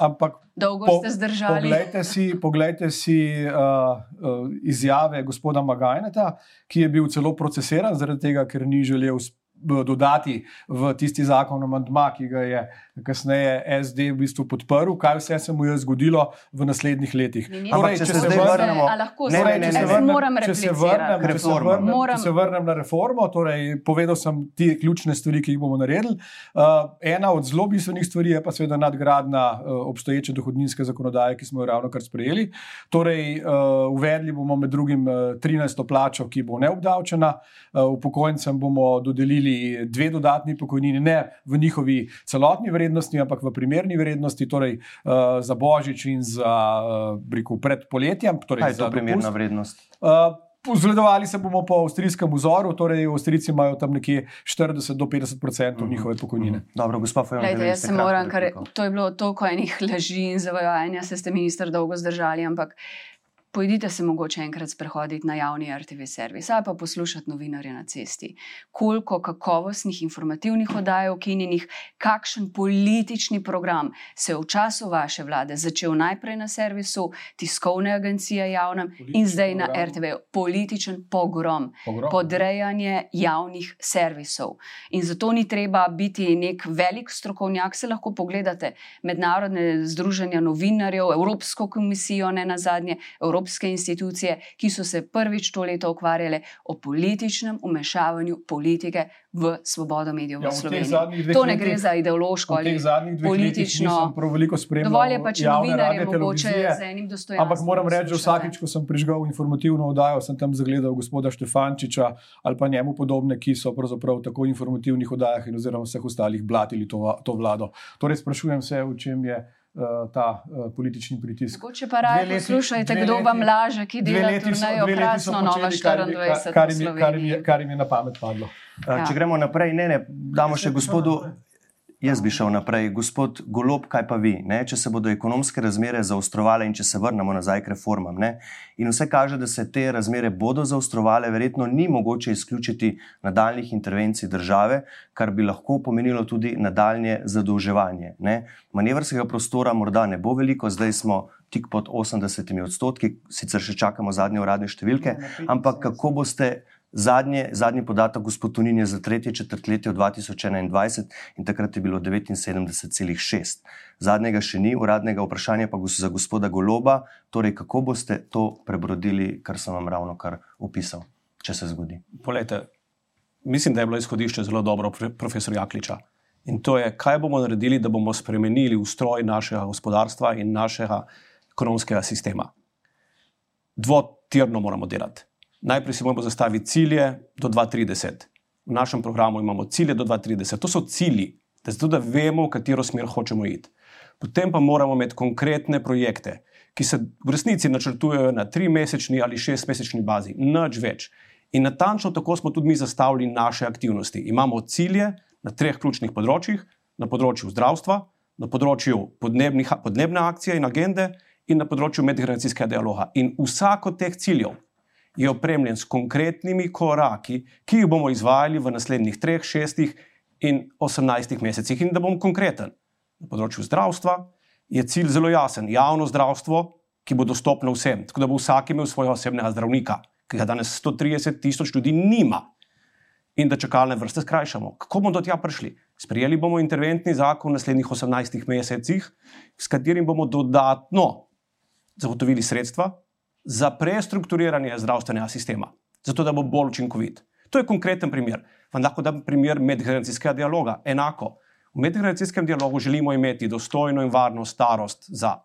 ampak dolgo ste zdržali. Poglejte si, poglejte si uh, uh, izjave gospoda Magajneta, ki je bil celo procesiran zaradi tega, ker ni želel dodati v tisti zakon o mandma, ki ga je kasneje SD v bistvu podprl, kaj vse se mu je zgodilo v naslednjih letih. Torej, če, če se vrnemo na reformo, torej, povedal sem ti ključne stvari, ki jih bomo naredili. Uh, ena od zelo bistvenih stvari je pa seveda nadgradna uh, obstoječe dohodninske zakonodaje, ki smo jo ravno kar sprejeli. Torej, uh, uvedli bomo med drugim uh, 13. plačo, ki bo neobdavčena, uh, upokojencem bomo dodelili dve dodatni pokojnini, ne v njihovi celotni vrednosti vrednosti, ampak v primerni vrednosti, torej uh, za božič in za uh, rekel, pred poletjem. Torej Kaj je to primerna vrednost? Uh, Zgledovali se bomo po avstrijskem vzoru, torej Avstrijci imajo tam nekje 40 do 50 odstotkov -huh. njihove pokojnine. -huh. Dobro, gospod Fajon, jaz se moram, ker to je bilo toliko enih laži in zavajanja, se ste ministr dolgo zdržali, ampak Pojdite se mogoče enkrat sprehoditi na javni RTV servis ali pa poslušati novinarje na cesti. Koliko kakovostnih informativnih oddaj, okinjenih, kakšen politični program se je v času vaše vlade začel najprej na servisu, tiskovne agencije javnem politični in zdaj program. na RTV. Političen pogrom, pogrom, podrejanje javnih servisov. In zato ni treba biti nek velik strokovnjak, se lahko pogledate mednarodne združenja novinarjev, Evropsko komisijo, ne na zadnje evropske institucije, ki so se prvič to leto ukvarjale o političnem umešavanju politike v svobodo medijev ja, v Sloveniji. To ne gre za ideološko ali politično. Dovolj je pač novinarje, mogoče z enim dostojanstvom. Ampak moram reči, da vsakič, ko sem prižgal informativno oddajo, sem tam zagledal gospoda Štefančiča ali pa njemu podobne, ki so pravzaprav tako v informativnih oddajah in oziroma vseh ostalih blatili to, to vlado. Torej, sprašujem se, v čem je. Eh, ta uh, politični pritisk. Če pa raje poslušajte, kdo vam laže, ki dela turnajo krasno Nova 24. Kar, kar, kar, kar jim je na pamet padlo. Ja. Če gremo naprej, ne, ne, damo še gospodu. Jaz bi šel naprej, gospod Golob, kaj pa vi? Ne? Če se bodo ekonomske razmere zaostrovale in če se vrnemo nazaj k reformam. Ne? In vse kaže, da se te razmere bodo zaostrovale, verjetno ni mogoče izključiti nadaljnih intervencij države, kar bi lahko pomenilo tudi nadaljne zadolževanje. Ne? Manevrskega prostora morda ne bo veliko, zdaj smo tik pod 80 odstotki, sicer še čakamo zadnje uradne številke, ampak kako boste. Zadnje, zadnji podatek, gospod Tunin, je za tretje četrtletje 2021 in takrat je bilo 79,6. Zadnjega še ni, uradnega vprašanja pa za gospoda Goloba, torej kako boste to prebrodili, kar sem vam ravno kar opisal, če se zgodi. Polete, mislim, da je bilo izhodišče zelo dobro, profesor Jakliča. In to je, kaj bomo naredili, da bomo spremenili ustroj našega gospodarstva in našega ekonomskega sistema. Dvotirno moramo delati. Najprej si moramo zastaviti cilje do 2030. V našem programu imamo cilje do 2030. To so cilji, da, zato, da vemo, v katero smer hočemo iti. Potem pa moramo imeti konkretne projekte, ki se v resnici načrtujejo na tri-mesečni ali šest-mesečni bazi, nič več. In natančno tako smo tudi mi zastavili naše aktivnosti. Imamo cilje na treh ključnih področjih: na področju zdravstva, na področju podnebne akcije in agende, in na področju medgeneracijskega dialoga. In vsako teh ciljev je opremljen s konkretnimi koraki, ki jih bomo izvajali v naslednjih 3, 6 in 18 mesecih. In da bom konkreten, na področju zdravstva je cilj zelo jasen: javno zdravstvo, ki bo dostopno vsem, tako da bo vsak imel svojega osebnega zdravnika, ki ga danes 130 tisoč ljudi nima. In da čakalne vrste skrajšamo. Kako bomo do tega prišli? Sprijeli bomo interventni zakon v naslednjih 18 mesecih, s katerim bomo dodatno zagotovili sredstva, za prestrukturiranje zdravstvenega sistema, zato da bo bolj učinkovit. To je konkreten primer. Vam lahko dam primer medgeneracijskega dialoga. Enako. V medgeneracijskem dialogu želimo imeti dostojno in varno starost za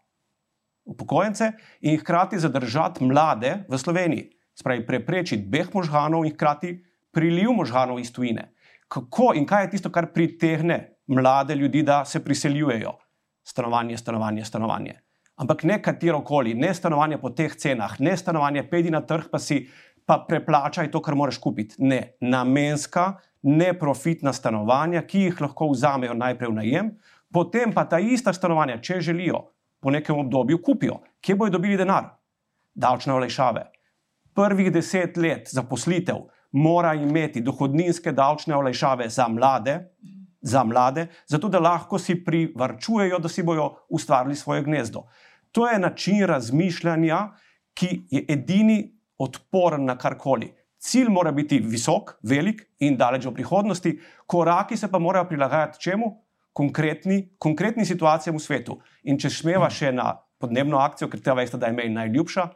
upokojence in hkrati zadržati mlade v Sloveniji. Spravi preprečiti beh možganov in hkrati priliv možganov iz tujine. Kako in kaj je tisto, kar pritegne mlade ljudi, da se priseljujejo? stanovanje, stanovanje, stanovanje. Ampak ne katero koli, ne stanovanje po teh cenah, ne stanovanje, pedi na trg, pa si pa preplačaj to, kar moraš kupiti. Ne, namenska, neprofitna stanovanja, ki jih lahko vzamejo najprej v najem, potem pa ta ista stanovanja, če želijo, po nekem obdobju kupijo. Kje bodo dobili denar? Davčne olajšave. Prvih deset let zaposlitev mora imeti dohodninske davčne olajšave za mlade, za mlade, zato da lahko si privrčujejo, da si bodo ustvarili svoje gnezdo. To je način razmišljanja, ki je edini odporen na karkoli. Cilj mora biti visok, velik in daleč v prihodnosti, koraki se pa morajo prilagajati čemu? Konkretni, konkretni situacijam v svetu. In če smeva še na podnebno akcijo, ker te veste, da je meni najljubša,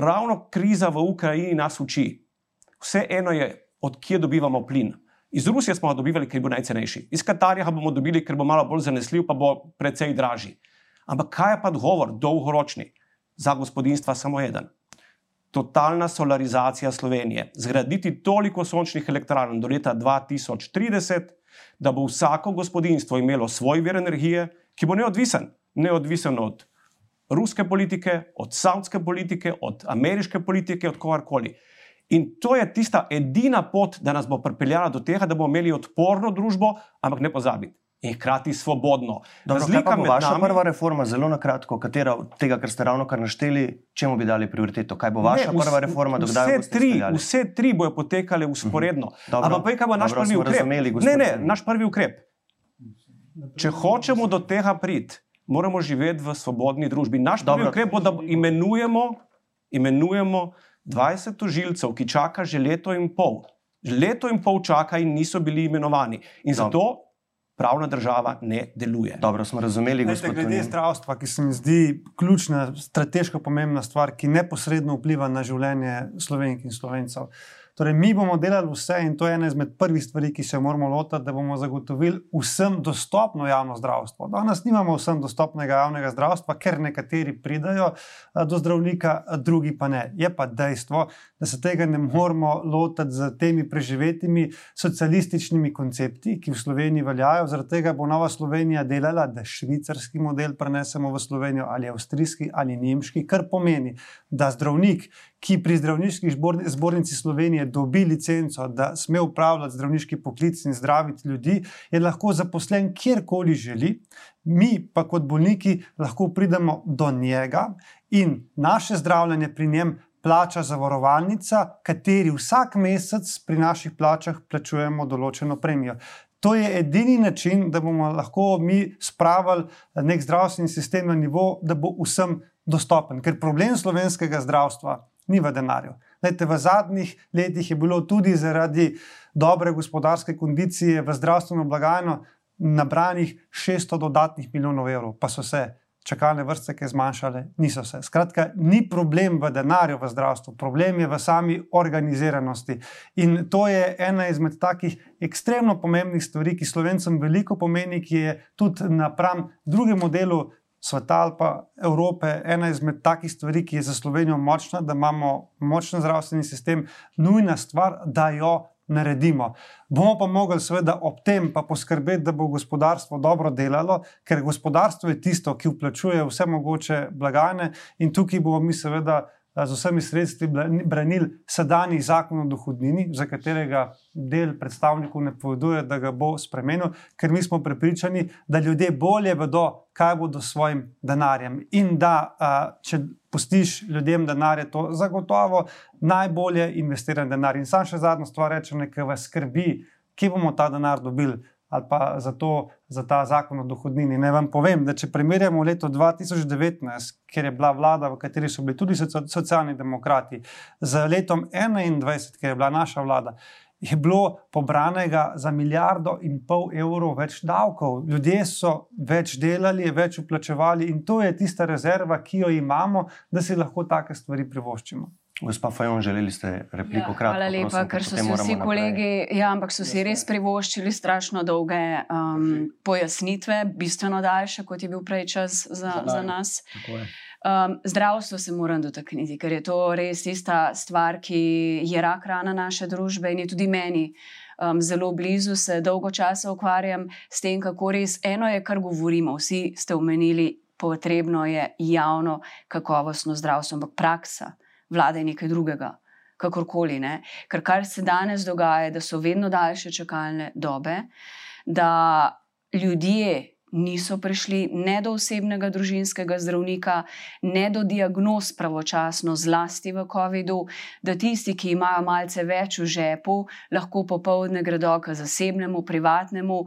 ravno kriza v Ukrajini nas uči. Vseeno je, odkje dobivamo plin. Iz Rusije smo ga dobivali, ker je bil najcenejši. Iz Katarja ga bomo dobili, ker bo malo bolj zanesljiv, pa bo precej dražji. Ampak kaj je pa odgovor, dolgoročni, za gospodinstva samo eden? totalna solarizacija Slovenije. Zgraditi toliko sončnih elektrarn do leta 2030, da bo vsako gospodinstvo imelo svoj vir energije, ki bo neodvisen, neodvisen od ruske politike, od savdske politike, od ameriške politike, od kogarkoli. In to je tista edina pot, da nas bo pripeljala do tega, da bomo imeli odporno družbo, ampak ne pozabiti in hkrati svobodno. Razlika med vaša nami... prva reforma, zelo na kratko, katera od tega, kar ste ravno kar našteli, čemu bi dali prioriteto? Kaj bo vaša ne, prva reforma, do kdaj boste tri, vse tri bojo potekale usporedno. Uh -huh. Ampak kaj bo naš Dobro, prvi ukrep? Razumeli, ne, ne, naš prvi ukrep. Če hočemo do tega priti, moramo živeti v svobodni družbi. Naš Dobro. prvi ukrep bo, da imenujemo, imenujemo 20 tožilcev, ki čaka že leto in pol. Leto in pol čaka in niso bili imenovani. In zato Dobro pravna država ne deluje. Dobro, smo razumeli, gospod. Glede zdravstva, ki se mi zdi ključna, strateško pomembna stvar, ki neposredno vpliva na življenje slovenk in slovencev. Torej, mi bomo delali vse in to je ena izmed prvih stvari, ki se moramo lotiti, da bomo zagotovili vsem dostopno javno zdravstvo. Danes nimamo vsem dostopnega javnega zdravstva, ker nekateri pridajo eh, do zdravnika, drugi pa ne. Je pa dejstvo, da se tega ne moramo lotiti z temi preživetimi socialističnimi koncepti, ki v Sloveniji veljajo. Zaradi tega bo Nova Slovenija delala, da švicarski model prenesemo v Slovenijo ali avstrijski ali nemški, kar pomeni, da zdravnik, ki pri zdravniški zbornici Slovenije dobi licenco, da sme upravljati zdravniški poklic in zdraviti ljudi, je lahko zaposlen kjerkoli želi. Mi pa kot bolniki lahko pridemo do njega in naše zdravljenje pri njem plača zavarovalnica, kateri vsak mesec pri naših plačah plačujemo določeno premijo. To je edini način, da bomo lahko mi spravili nek zdravstveni sistem na nivo, da bo vsem dostopen. Ker problem slovenskega zdravstva ni v denarju. Lejte, v zadnjih letih je bilo tudi zaradi dobre gospodarske kondicije v zdravstveno blagajno nabranih 600 dodatnih milijonov evrov, pa so se čakalne vrste, ki so zmanjšale, niso se. Skratka, ni problem v denarju v zdravstvu, problem je v sami organiziranosti. In to je ena izmed takih ekstremno pomembnih stvari, ki slovencem veliko pomeni, ki je tudi napram drugemu delu sveta ali pa Evrope ena izmed takih stvari, ki je za Slovenijo močna, da imamo močen zdravstveni sistem, nujna stvar, da jo naredimo. Bomo pa mogli, seveda, ob tem pa poskrbeti, da bo gospodarstvo dobro delalo, ker gospodarstvo je tisto, ki vplačuje vse mogoče blagajne in tukaj bomo mi, seveda z vsemi sredstvi branili sedajni zakon o dohodnini, za katerega del predstavnikov ne poveduje, da ga bo spremenil, ker mi smo prepričani, da ljudje bolje vedo, kaj bodo s svojim denarjem. In da, če postiš ljudem denar, je to zagotovo najbolje investiran denar. In sam še zadnjo stvar rečem, nekaj vas skrbi, kje bomo ta denar dobili ali pa za, to, za ta zakon o dohodnini. Ne vam povem, da če primerjamo leto 2019, kjer je bila vlada, v kateri so bili tudi socialni demokrati, z letom 2021, kjer je bila naša vlada. Je bilo pobranega za milijardo in pol evrov več davkov. Ljudje so več delali, več uplačevali, in to je tista rezerva, ki jo imamo, da si lahko take stvari privoščimo. Gospa Fajon, želeli ste repliko ja, kratko? Hvala lepa, prosim, ker so si vsi kolegi, ja, ampak so si res privoščili strašno dolge um, pojasnitve, bistveno daljše, kot je bil prej čas za, za nas. Um, zdravstvo se moram dotakniti, ker je to res tista stvar, ki je rak rana naše družbe in je tudi meni um, zelo blizu, se dolgo časa ukvarjam s tem, kako res eno je, kar govorimo. Vsi ste omenili, potrebno je javno, kakovostno zdravstvo, ampak praksa vlada je nekaj drugega. Kakorkoli, ne? Ker kar se danes dogaja, da so vedno daljše čakalne dobe, da ljudje niso prišli ne do osebnega družinskega zdravnika, ne do diagnoz pravočasno, zlasti v COVID-u, da tisti, ki imajo malce več v žepu, lahko popovdne gredo k zasebnemu, privatnemu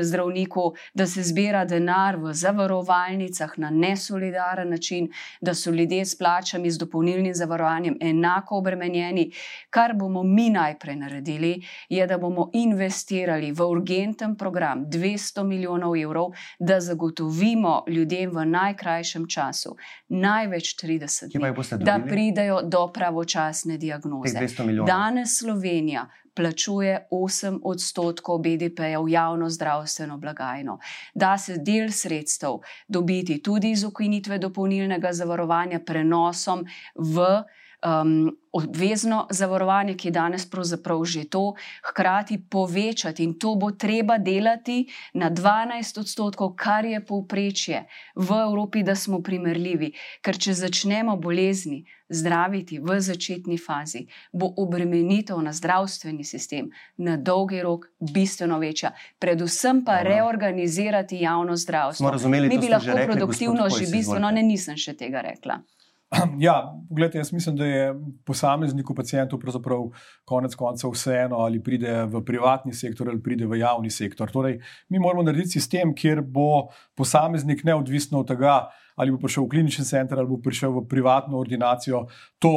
zdravniku, da se zbira denar v zavarovalnicah na nesolidaren način, da so ljudje s plačami, z dopolnilnim zavarovanjem enako obremenjeni. Kar bomo mi najprej naredili, je, da bomo investirali v urgenten program 200 milijonov evrov da zagotovimo ljudem v najkrajšem času, največ 30 dni, da pridejo do pravočasne diagnoze. Danes Slovenija plačuje 8 odstotkov BDP-ja v javno zdravstveno blagajno. Da se del sredstev dobiti tudi iz ukinitve dopolnilnega zavarovanja prenosom v um, obvezno zavarovanje, ki je danes pravzaprav že to, hkrati povečati in to bo treba delati na 12 odstotkov, kar je povprečje v Evropi, da smo primerljivi. Ker če začnemo bolezni zdraviti v začetni fazi, bo obremenitev na zdravstveni sistem na dolgi rok bistveno večja. Predvsem pa Dobro. reorganizirati javno zdravstvo. Razumeli, Mi bi lahko produktivno že bistveno, ne nisem še tega rekla. Ja, gledajte, jaz mislim, da je posamezniku, pacijentu, pravzaprav konec koncev vseeno, ali pride v privatni sektor ali pride v javni sektor. Torej, mi moramo narediti sistem, kjer bo posameznik neodvisno od tega, ali bo prišel v klinični center ali bo prišel v privatno ordinacijo, to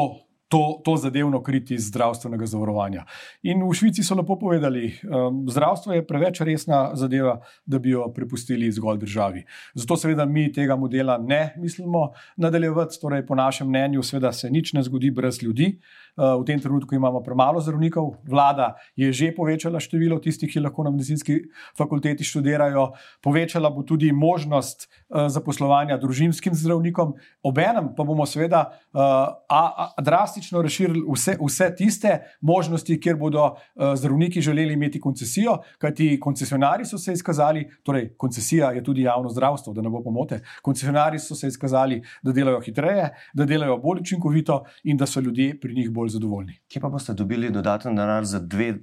to, to zadevno kriti iz zdravstvenega zavarovanja. In v Švici so lepo povedali, um, zdravstvo je preveč resna zadeva, da bi jo prepustili zgolj državi. Zato seveda mi tega modela ne mislimo nadaljevati, torej po našem mnenju, seveda se nič ne zgodi brez ljudi. Uh, v tem trenutku imamo premalo zdravnikov, vlada je že povečala število tistih, ki lahko na medicinski fakulteti študirajo, povečala bo tudi možnost uh, zaposlovanja družinskim zdravnikom, obenem pa bomo seveda uh, a, a, drastično razširili vse, vse tiste možnosti, kjer bodo zdravniki želeli imeti koncesijo, kajti koncesionari so se izkazali, torej koncesija je tudi javno zdravstvo, da ne bo pomote. Koncesionari so se izkazali, da delajo hitreje, da delajo bolj učinkovito in da so ljudje pri njih bolj zadovoljni. Kje pa boste dobili dodaten denar za dve?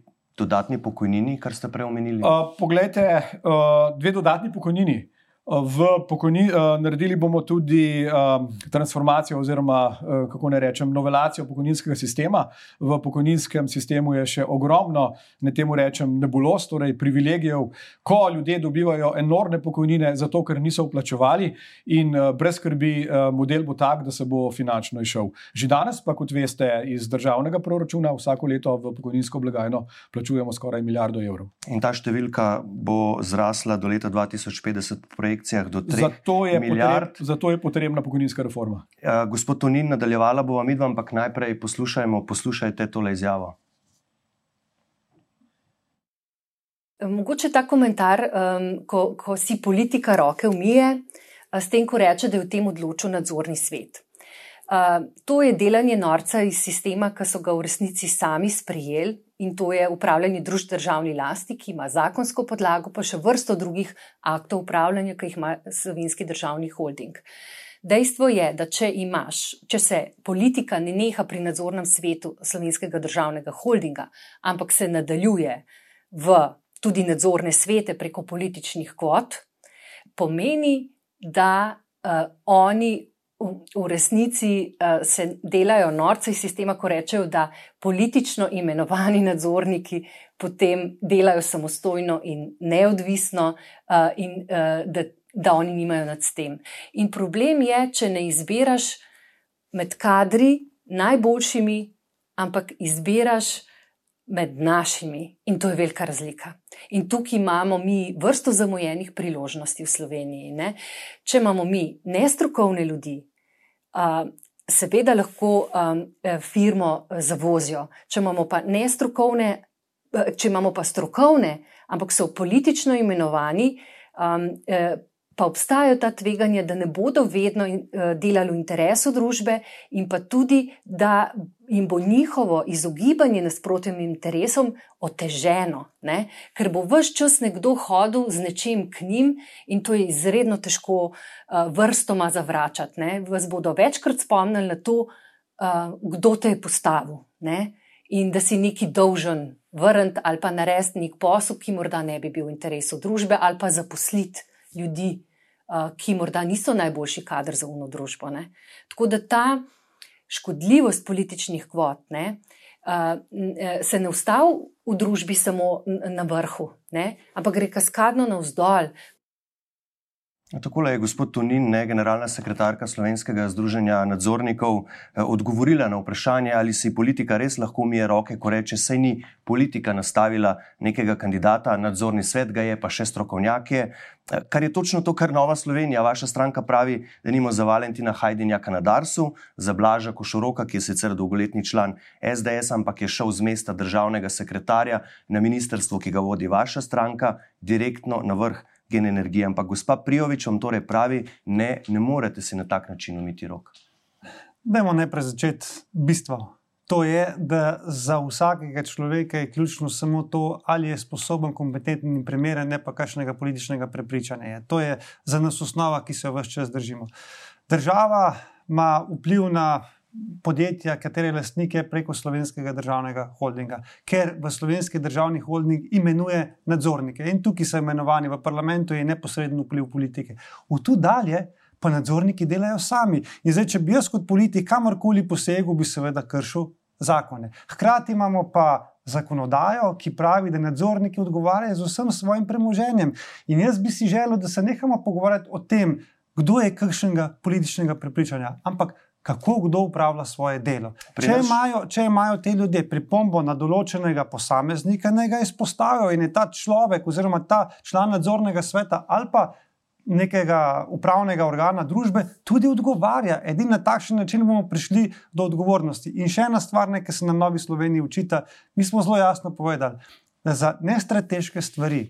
Dodatni pokojnini, kar ste prej omenili? Uh, poglejte, uh, dve dodatni pokojnini. V pokojni, uh, naredili bomo tudi uh, transformacijo, oziroma uh, kako ne rečem, novelacijo pokojninskega sistema. V pokojninskem sistemu je še ogromno, ne temu rečem, nebulos, torej privilegijev, ko ljudje dobivajo enormne pokojnine, zato ker niso vplačevali, in uh, brez skrbi, uh, model bo tak, da se bo finančno išel. Že danes, pa kot veste, iz državnega proračuna vsako leto v pokojninsko blagajno plačujemo skoraj milijardo evrov. In ta številka bo zrasla do leta 2050 projekcijah do 3 zato milijard. Potreb, zato je potrebna pokojninska reforma. Uh, gospod Tonin, nadaljevala bova midva, ampak najprej poslušajmo, poslušajte tole izjavo. Mogoče ta komentar, um, ko, ko si politika roke umije, s tem, ko reče, da je v tem odločil nadzorni svet. Uh, to je delanje norca iz sistema, ki so ga v resnici sami sprejeli in to je upravljanje družb državni lasti, ki ima zakonsko podlago, pa še vrsto drugih aktov upravljanja, ki jih ima slovenski državni holding. Dejstvo je, da če imaš, če se politika ne neha pri nadzornem svetu slovenskega državnega holdinga, ampak se nadaljuje v tudi nadzorne svete preko političnih kvot, pomeni, da uh, oni v resnici uh, se delajo norce iz sistema, ko rečejo, da politično imenovani nadzorniki potem delajo samostojno in neodvisno uh, in uh, da, da oni nimajo nad tem. In problem je, če ne izbiraš med kadri najboljšimi, ampak izbiraš med našimi in to je velika razlika. In tukaj imamo mi vrsto zamujenih priložnosti v Sloveniji. Ne? Če imamo mi nestrokovne ljudi, seveda lahko um, firmo zavozijo. Če imamo pa nestrokovne, če imamo pa strokovne, ampak so politično imenovani, um, pa obstajajo ta tveganja, da ne bodo vedno delali v interesu družbe, in pa tudi, da jim bo njihovo izogibanje nasprotnim interesom oteženo, ne? ker bo vse čas nekdo hodil z nečim k njim in to je izredno težko uh, vrstoma zavračati. Ne? Vas bodo večkrat spomnili na to, uh, kdo te je postavil ne? in da si neki dolžen vrniti ali pa narediti nek posel, ki morda ne bi bil v interesu družbe, ali pa zaposliti ljudi, ki morda niso najboljši kader za uno družbo. Ne? Tako da ta škodljivost političnih kvot ne, se ne ustavi v družbi samo na vrhu, ne, ampak gre kaskadno navzdol. Tako je gospod Tunin, ne, generalna sekretarka Slovenskega združenja nadzornikov, eh, odgovorila na vprašanje, ali si politika res lahko umije roke, ko reče, sej ni politika nastavila nekega kandidata, nadzorni svet ga je, pa še strokovnjake. Eh, kar je točno to, kar Nova Slovenija, vaša stranka pravi, da nimo za Valentina Hajdinjaka na Darsu, za Blaža Košoroka, ki je sicer dolgoletni član SDS, ampak je šel z mesta državnega sekretarja na ministrstvo, ki ga vodi vaša stranka, direktno na vrh gen energije. Ampak gospa Prijovič vam torej pravi, ne, ne morete si na tak način umiti rok. Dajmo najprej začeti bistvo. To je, da za vsakega človeka je ključno samo to, ali je sposoben, kompetenten in primeren, ne pa kakšnega političnega prepričanja. To je za nas osnova, ki se jo vse čas držimo. Država ima vpliv na podjetja, katere lastnike preko slovenskega državnega holdinga, ker v slovenski državni holding imenuje nadzornike in tukaj so imenovani v parlamentu, je neposreden vpliv politike. V tu dalje pa nadzorniki delajo sami. In zdaj, če bi jaz kot politik kamorkoli posegel, bi seveda kršil zakone. Hkrati imamo pa. Zakonodajo, ki pravi, da nadzorniki odgovarjajo z vsem svojim premoženjem. In jaz bi si želel, da se nehamo pogovarjati o tem, kdo je kakšnega političnega prepričanja, ampak kako kdo upravlja svoje delo. Če imajo, če imajo te ljudje pripombo na določenega posameznika, naj ga izpostavijo in je ta človek oziroma ta član nadzornega sveta ali pa nekega upravnega organa družbe tudi odgovarja. Edini na takšen način bomo prišli do odgovornosti. In še ena stvar, ki se nam Novi Sloveniji učita, mi smo zelo jasno povedali, da za nestrateške stvari,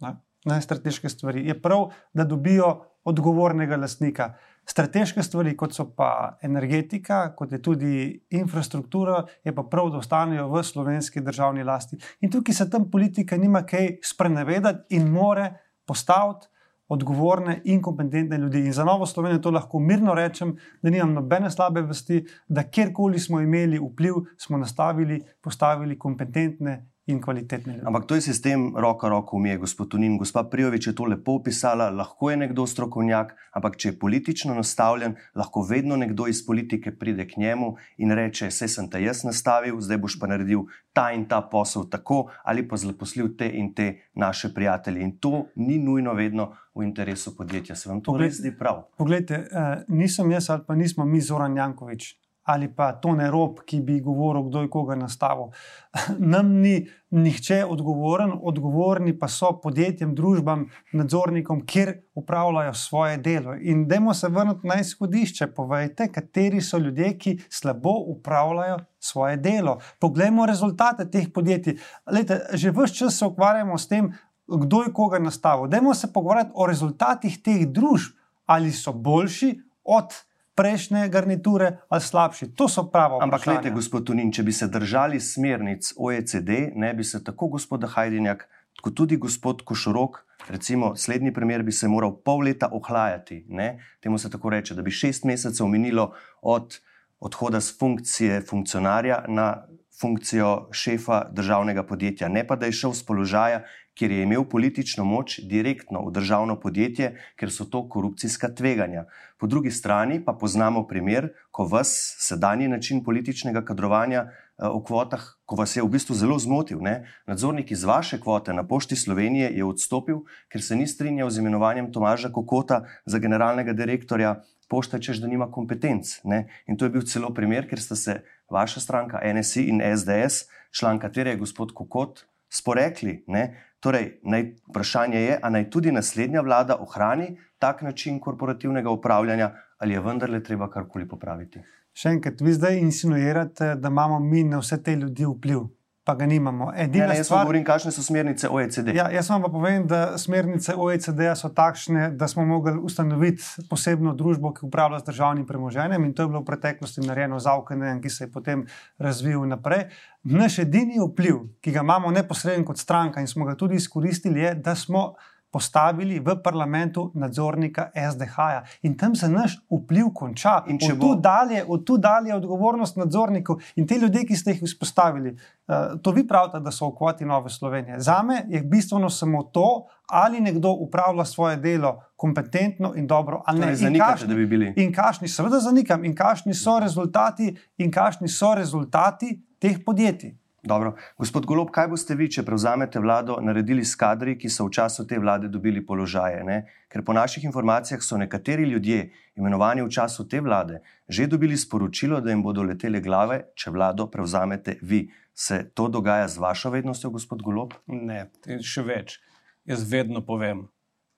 ne, nestrateške stvari je prav, da dobijo odgovornega lastnika. Strateške stvari, kot so pa energetika, kot je tudi infrastruktura, je pa prav, da ostanejo v slovenski državni lasti. In tukaj se tam politika nima kaj sprenevedati in more postaviti odgovorne in kompetentne ljudi. In za Novo Slovenijo to lahko mirno rečem, da nimam nobene slabe vesti, da kjerkoli smo imeli vpliv, smo nastavili, postavili kompetentne in kvalitetne ljudi. Ampak to je sistem, roko roko umije, gospod Tunin. Gospa Prijovič je to lepo opisala, lahko je nekdo strokovnjak, ampak če je politično nastavljen, lahko vedno nekdo iz politike pride k njemu in reče: Vse sem te jaz nastavil, zdaj boš pa naredil ta in ta posel tako, ali pa zaposlil te in te naše prijatelje. In to ni nujno vedno v interesu podjetja. Se vam to res zdi prav? Poglejte, eh, nisem jaz ali pa nismo mi Zoran Jankovič ali pa to ne rob, ki bi govoril, kdo je koga nastavil. Nam ni nihče odgovoren, odgovorni pa so podjetjem, družbam, nadzornikom, kjer upravljajo svoje delo. In dajmo se vrniti na izhodišče, povejte, kateri so ljudje, ki slabo upravljajo svoje delo. Poglejmo rezultate teh podjetij. Lejte, že vse čas se ukvarjamo s tem, kdo je koga nastavil. Dajmo se pogovarjati o rezultatih teh družb, ali so boljši od prejšnje garniture ali slabši. To so pravo. Ampak, gledajte, gospod Tunin, če bi se držali smernic OECD, ne bi se tako gospod Hajdinjak, kot tudi gospod Košorok, recimo, slednji primer bi se moral pol leta ohlajati. Ne? Temu se tako reče, da bi šest mesecev minilo od odhoda z funkcije funkcionarja na funkcijo šefa državnega podjetja, ne pa da je šel z položaja, kjer je imel politično moč direktno v državno podjetje, ker so to korupcijska tveganja. Po drugi strani pa poznamo primer, ko vas sedanji način političnega kadrovanja eh, v kvotah, ko vas je v bistvu zelo zmotil. Ne? Nadzornik iz vaše kvote na pošti Slovenije je odstopil, ker se ni strinjal z imenovanjem Tomaža Kokota za generalnega direktorja. Pošta češ, da nima kompetenc. Ne? In to je bil celo primer, ker sta se vaša stranka, NSI in SDS, član katere je gospod Kokot, sporekli. Ne? Torej, naj, vprašanje je, ali naj tudi naslednja vlada ohrani tak način korporativnega upravljanja, ali je vendarle treba karkoli popraviti. Še enkrat, vi zdaj insinuirate, da imamo mi na vse te ljudi vpliv. Pa ga nimamo. Ne, Edina ne, jaz vam stvar, govorim, kakšne so smernice OECD. Ja, jaz vam pa povem, da smernice OECD so takšne, da smo mogli ustanoviti posebno družbo, ki upravlja z državnim premoženjem, in to je bilo v preteklosti narejeno z Avkenem, ki se je potem razvil naprej. Naš edini vpliv, ki ga imamo neposredno kot stranka in smo ga tudi izkoristili, je, da smo postavili v parlamentu nadzornika SDH-ja in tam se naš vpliv konča. In če od bo- tu dalje, od tu dalje je odgovornost nadzornikov in te ljudje, ki ste jih vzpostavili. Uh, to vi pravite, da so v kvoti Nove Slovenije. Za me je bistveno samo to, ali nekdo upravlja svoje delo kompetentno in dobro, ali ne. Torej, In zanikate, kakšni- da bi bili. In kakšni, seveda, zanikam, in kakšni so rezultati, in kakšni so rezultati teh podjetij. Dobro. Gospod Golob, kaj boste vi, če prevzamete vlado, naredili s kadri, ki so v času te vlade dobili položaje? Ne? Ker po naših informacijah so nekateri ljudje, imenovani v času te vlade, že dobili sporočilo, da jim bodo letele glave, če vlado prevzamete vi. Se to dogaja z vašo vednostjo, gospod Golob? Ne, še več. Jaz vedno povem,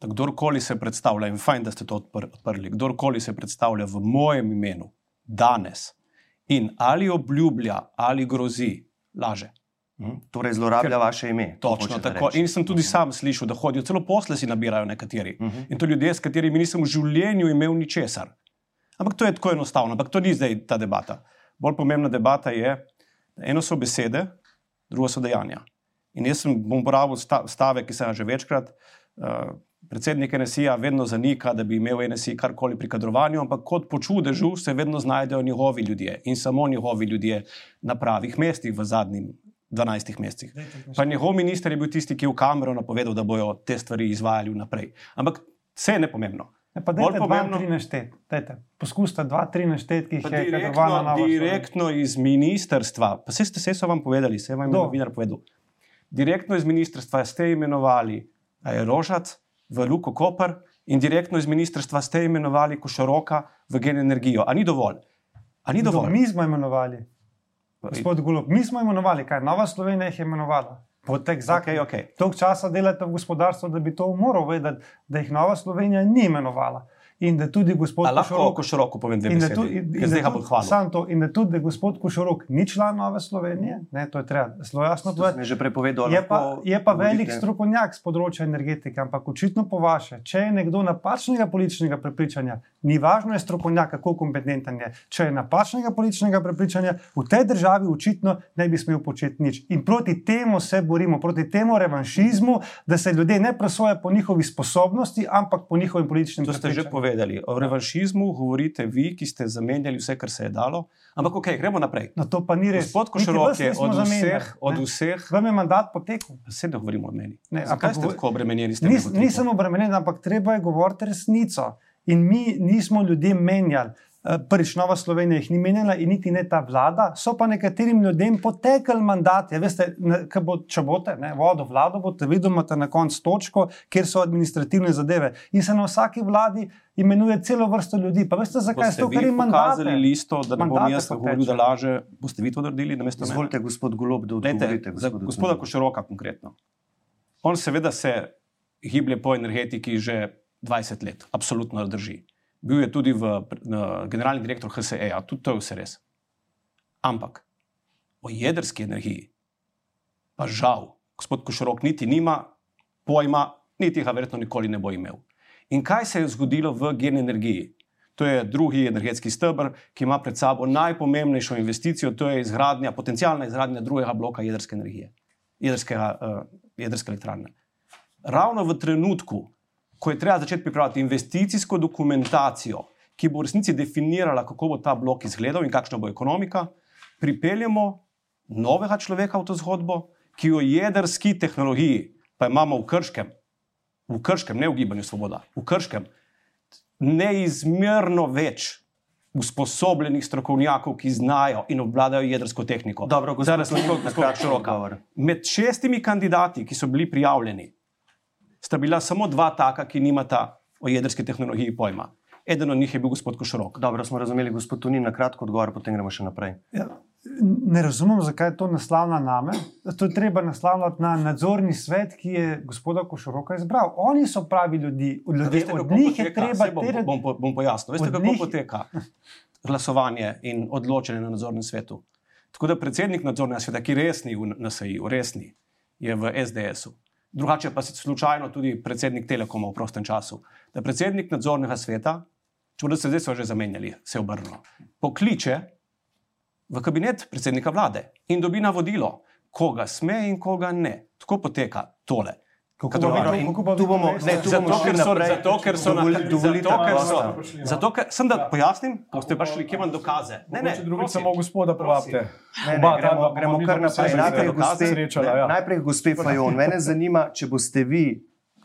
da kdorkoli se predstavlja, in fajn, da ste to odpr odprli, kdorkoli se predstavlja v mojem imenu danes in ali obljublja ali grozi, laže. Hm? Torej, zlorablja Ker- vaše ime. to Točno tako. reči. In sem tudi sam slišal, da hodijo, celo posle si nabirajo nekateri. Uh -huh. In to ljudje, s katerimi nisem v življenju imel ničesar. Ampak to je tako enostavno, ampak to ni zdaj ta debata. Bolj pomembna debata je, eno so besede, drugo so dejanja. In jaz sem bom uporabil sta- stavek, ki sem ga že večkrat. Uh, predsednik NSI-ja vedno zanika, da bi imel NSI karkoli pri kadrovanju, ampak kot po čudežu se vedno znajdejo njegovi ljudje in samo njegovi ljudje na pravih mestih v zadnjih 12 mesecih. Pa njegov minister je bil tisti, ki je v kamero napovedal, da bojo te stvari izvajali vnaprej. Ampak vse je nepomembno. Ja, pa dajte dva, pomembno- tri naštet. Dajte. Poskusite dva, tri naštet, ki jih Pa je kadrovana Direktno, Nova Slovenija. direktno iz ministrstva, pa vse ste se so vam povedali, vse vam je novinar povedal. Direktno iz ministrstva ste imenovali Rožac v Luko Koper in direktno iz ministrstva ste imenovali Košaroka v Gen Energijo. A ni dovolj? A ni dovolj? Mi smo imenovali. Gospod Golob, mi smo imenovali, kaj Nova Slovenija jih je imenovala. Potek zakon. Okej, okej. Toliko časa delate v gospodarstvu, da bi to moral vedeti, da jih Nova Slovenija ni imenovala. In da tudi gospod A lahko Košorok- Košaroku povem da, besedi? tu, in, in, da ga bom tudi, hvalil. sam to, in da tudi da gospod Košorok ni član Nove Slovenije, ne, to je treba zelo jasno povedati. že prej povedal. Je pa, je pa velik govorite- strokovnjak z področja energetike, ampak očitno po vaše, če je nekdo napačnega političnega prepričanja, ni važno, je strokovnjak, kako kompetenten je. Če je napačnega političnega prepričanja, v tej državi očitno ne bi smel početi nič. In proti temu se borimo, proti temu revanšizmu, da se ljudje ne presoja po njihovi sposobnosti, ampak po njihovem političnem prepričanju. Povedali. O revanšizmu govorite vi, ki ste zamenjali vse, kar se je dalo. Ampak ok, gremo naprej. No, to pa ni res. Gospod vas je od zamenjali, vseh, od ne. vseh, Vam je mandat potekel. vse ne govorimo o meni. Ne, Zakaj ste govor- tako obremenjeni s tem? Nis, egotripom? nisem obremenjen, ampak treba je govoriti resnico. In mi nismo ljudem menjali. Eh, Prvič, Nova Slovenija jih ni menjala in niti ne ta vlada, so pa nekaterim ljudem potekali mandati. Ja, veste, ne, ko bo, če boste ne, vodo vlado, boste videli, imate na koncu točko, kjer so administrativne zadeve. In se na vsaki vladi imenuje celo vrsto ljudi. Pa veste, zakaj? Boste Zato, ker mandate. pokazali listo, da ne bom jaz govoril, da laže. Boste vi to naredili? Izvolite, gospod Golob, da Dajte, odgovorite. gospodu gospoda Toniu. Košeroka konkretno. On seveda se giblje po energetiki že 20 let, absolutno drži. Bil je tudi v, na, generalni direktor HSE, tudi to je vse res. Ampak o jedrski energiji, pa žal, gospod Košerok niti nima pojma, niti ga verjetno nikoli ne bo imel. In kaj se je zgodilo v gen energiji? To je drugi energetski stebr, ki ima pred sabo najpomembnejšo investicijo, to je izgradnja, potencijalna izgradnja drugega bloka jedrske energije, jedrskega, uh, jedrske elektrarne. Ravno v trenutku, ko je treba začeti pripravljati investicijsko dokumentacijo, ki bo v resnici definirala, kako bo ta blok izgledal in kakšna bo ekonomika, pripeljemo novega človeka v to zgodbo, ki o jedrski tehnologiji, pa imamo v Krškem, v Krškem, ne v Gibanju Svoboda, v Krškem, neizmerno več usposobljenih strokovnjakov, ki znajo in obvladajo jedrsko tehniko. Dobro, gospod Za razliko Tonin, od na gospoda kratko Široka. odgovor. Med šestimi kandidati, ki so bili prijavljeni, sta bila samo dva taka, ki nimata o jedrski tehnologiji pojma. Eden od njih je bil gospod Košorok. Dobro, smo razumeli, gospod Tunin, na kratko odgovor, potem gremo še naprej. Ja, ne razumem, zakaj to naslavlja name. To je treba naslavljati na nadzorni svet, ki je gospoda Košoroka izbral. Oni so pravi ljudi, ljudje, Veste, od njih je poteka? treba Saj bom, terjati. bom, bom, bom pojasnil. Veste, od kako njih- poteka glasovanje in odločanje na nadzornem svetu? Tako da predsednik nadzornega sveta, ki resni v NSI-ju, resni, je v SDS-u. Drugače pa si slučajno tudi predsednik Telekoma v prostem času. Da predsednik nadzornega sveta, če bodo se zdaj že zamenjali, se obrnilo, pokliče v kabinet predsednika vlade in dobi navodilo, koga sme in koga ne. Tako poteka tole. Kako bomo in kako bomo ne, tu Zato, bomo šli ker so, naprej. zato, ker so Dovoli- dovolite, zato, ker so, zato, ker, sem da pojasnim, ko ste prišli, kje imam dokaze. Ne, ne, drugi samo gospoda povabite. Ne, ne, gremo, gremo kar naprej. Najprej, gospe, srečala, ne, ja. najprej gospe Fajon. Mene zanima, če boste vi,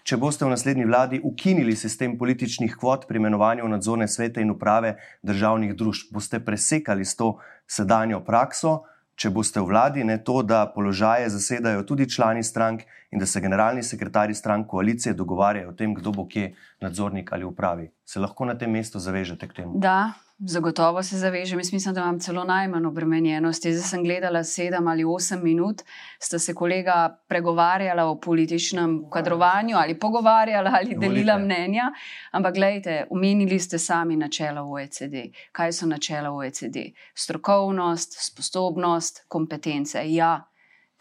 če boste v naslednji vladi ukinili sistem političnih kvot pri imenovanju nadzorne svete in uprave državnih družb, boste presekali s to sedanjo prakso, če boste v vladi, ne to, da položaje zasedajo tudi člani strank in da se generalni sekretarji strank koalicije dogovarjajo o tem, kdo bo kje nadzornik ali upravi. Se lahko na tem mestu zavežete k temu? Da, zagotovo se zavežem. Jaz mislim, da imam celo najmanj obremenjenosti. Zdaj sem gledala sedem ali osem minut, sta se kolega pregovarjala o političnem kadrovanju ali pogovarjala ali Dovolite. delila mnenja. Ampak gledajte, omenili ste sami načela OECD. Kaj so načela OECD? Strokovnost, sposobnost, kompetence. Ja.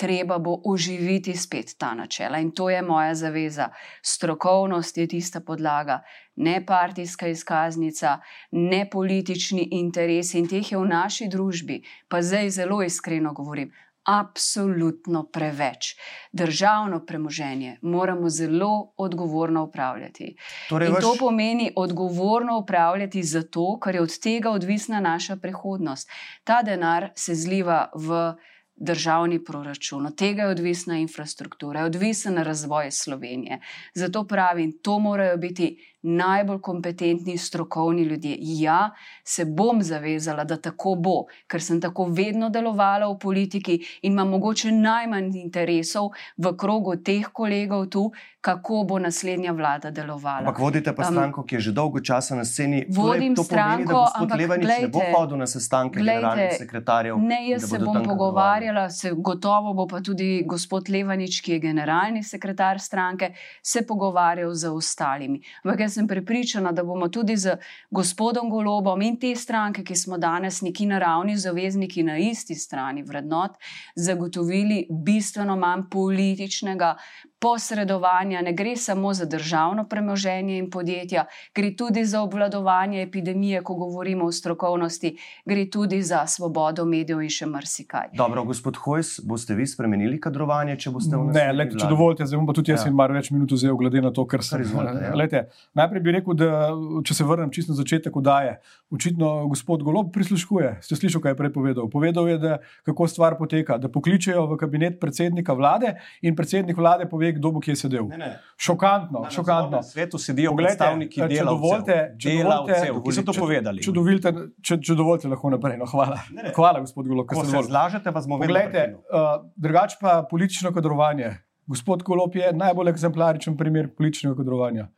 Treba bo oživiti spet ta načela in to je moja zaveza. Strokovnost je tista podlaga, ne partijska izkaznica, ne politični interesi in teh je v naši družbi, pa zdaj zelo iskreno govorim, absolutno preveč. Državno premoženje moramo zelo odgovorno upravljati. Torej, In vaš- to pomeni odgovorno upravljati zato, ker je od tega odvisna naša prihodnost. Ta denar se zliva v državni proračun, od tega je odvisna infrastruktura, je odvisen razvoj Slovenije. Zato pravim, to morajo biti najbolj kompetentni, strokovni ljudje. Ja, se bom zavezala, da tako bo, ker sem tako vedno delovala v politiki in imam mogoče najmanj interesov v krogu teh kolegov tu, kako bo naslednja vlada delovala. Ampak vodite pa Um, stranko, ki je že dolgo časa na sceni. vodim to pomeni, da stranko, gospod ampak Levanič ne bo glejte, hodil na sestanke glejte, generalnih sekretarjev. Ne, jaz se bom pogovarjala, se gotovo bo pa tudi gospod Levanič, ki je generalni sekretar stranke, se pogovarjal z ostalimi. Ampak jaz sem prepričana, da bomo tudi z gospodom Golobom in te stranke, ki smo danes neki naravni zavezniki na isti strani vrednot, zagotovili bistveno manj političnega posredovanja. Ne gre samo za državno premoženje in podjetja, gre tudi za obvladovanje epidemije, ko govorimo o strokovnosti, gre tudi za svobodo medijev in še marsikaj. Dobro, gospod Hojs, boste vi spremenili kadrovanje, če boste v Ne, naslednji lejte, če vladi? dovolite, zdaj bom pa tudi jaz Ja. ja. malo več minut vzel, glede na to, kar sem izvolite, ja. Lejte, najprej bi rekel, da če se vrnem čisto na začetek oddaje, očitno gospod Golob prisluškuje. Ste slišali, kaj je prej povedal? Povedal je, da kako stvar poteka, da pokličejo v kabinet predsednika vlade in predsednik vlade pove, kdo bo kje sedel. Ne, ne. Šokantno, Na šokantno. nadzornem svetu sedijo Poglejte, predstavniki če delavcev, dovolite- če delavcev dovolite- ki so to če- povedali. Če dovolite, če, če dovolite, lahko naprej. No, hvala. Ne, ne. hvala, gospod Golob, ker ste se zlažete, vas bomo prekinil. uh, drugače pa politično kadrovanje. Gospod Kolop je najbolj eksemplaričen primer političnega kadrovanja.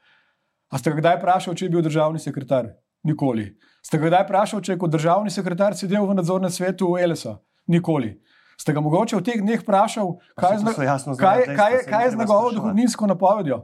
A ste ga kdaj vprašali, če je bil državni sekretar? Nikoli. Ste ga kdaj vprašali, če je kot državni sekretar sedel v nadzornem svetu ELS-a? Nikoli. Ste ga mogoče v teh dneh vprašali, kaj, je z to na- so jasno kaj, dejstva, kaj, kaj je z njegovo dohodninsko napovedjo?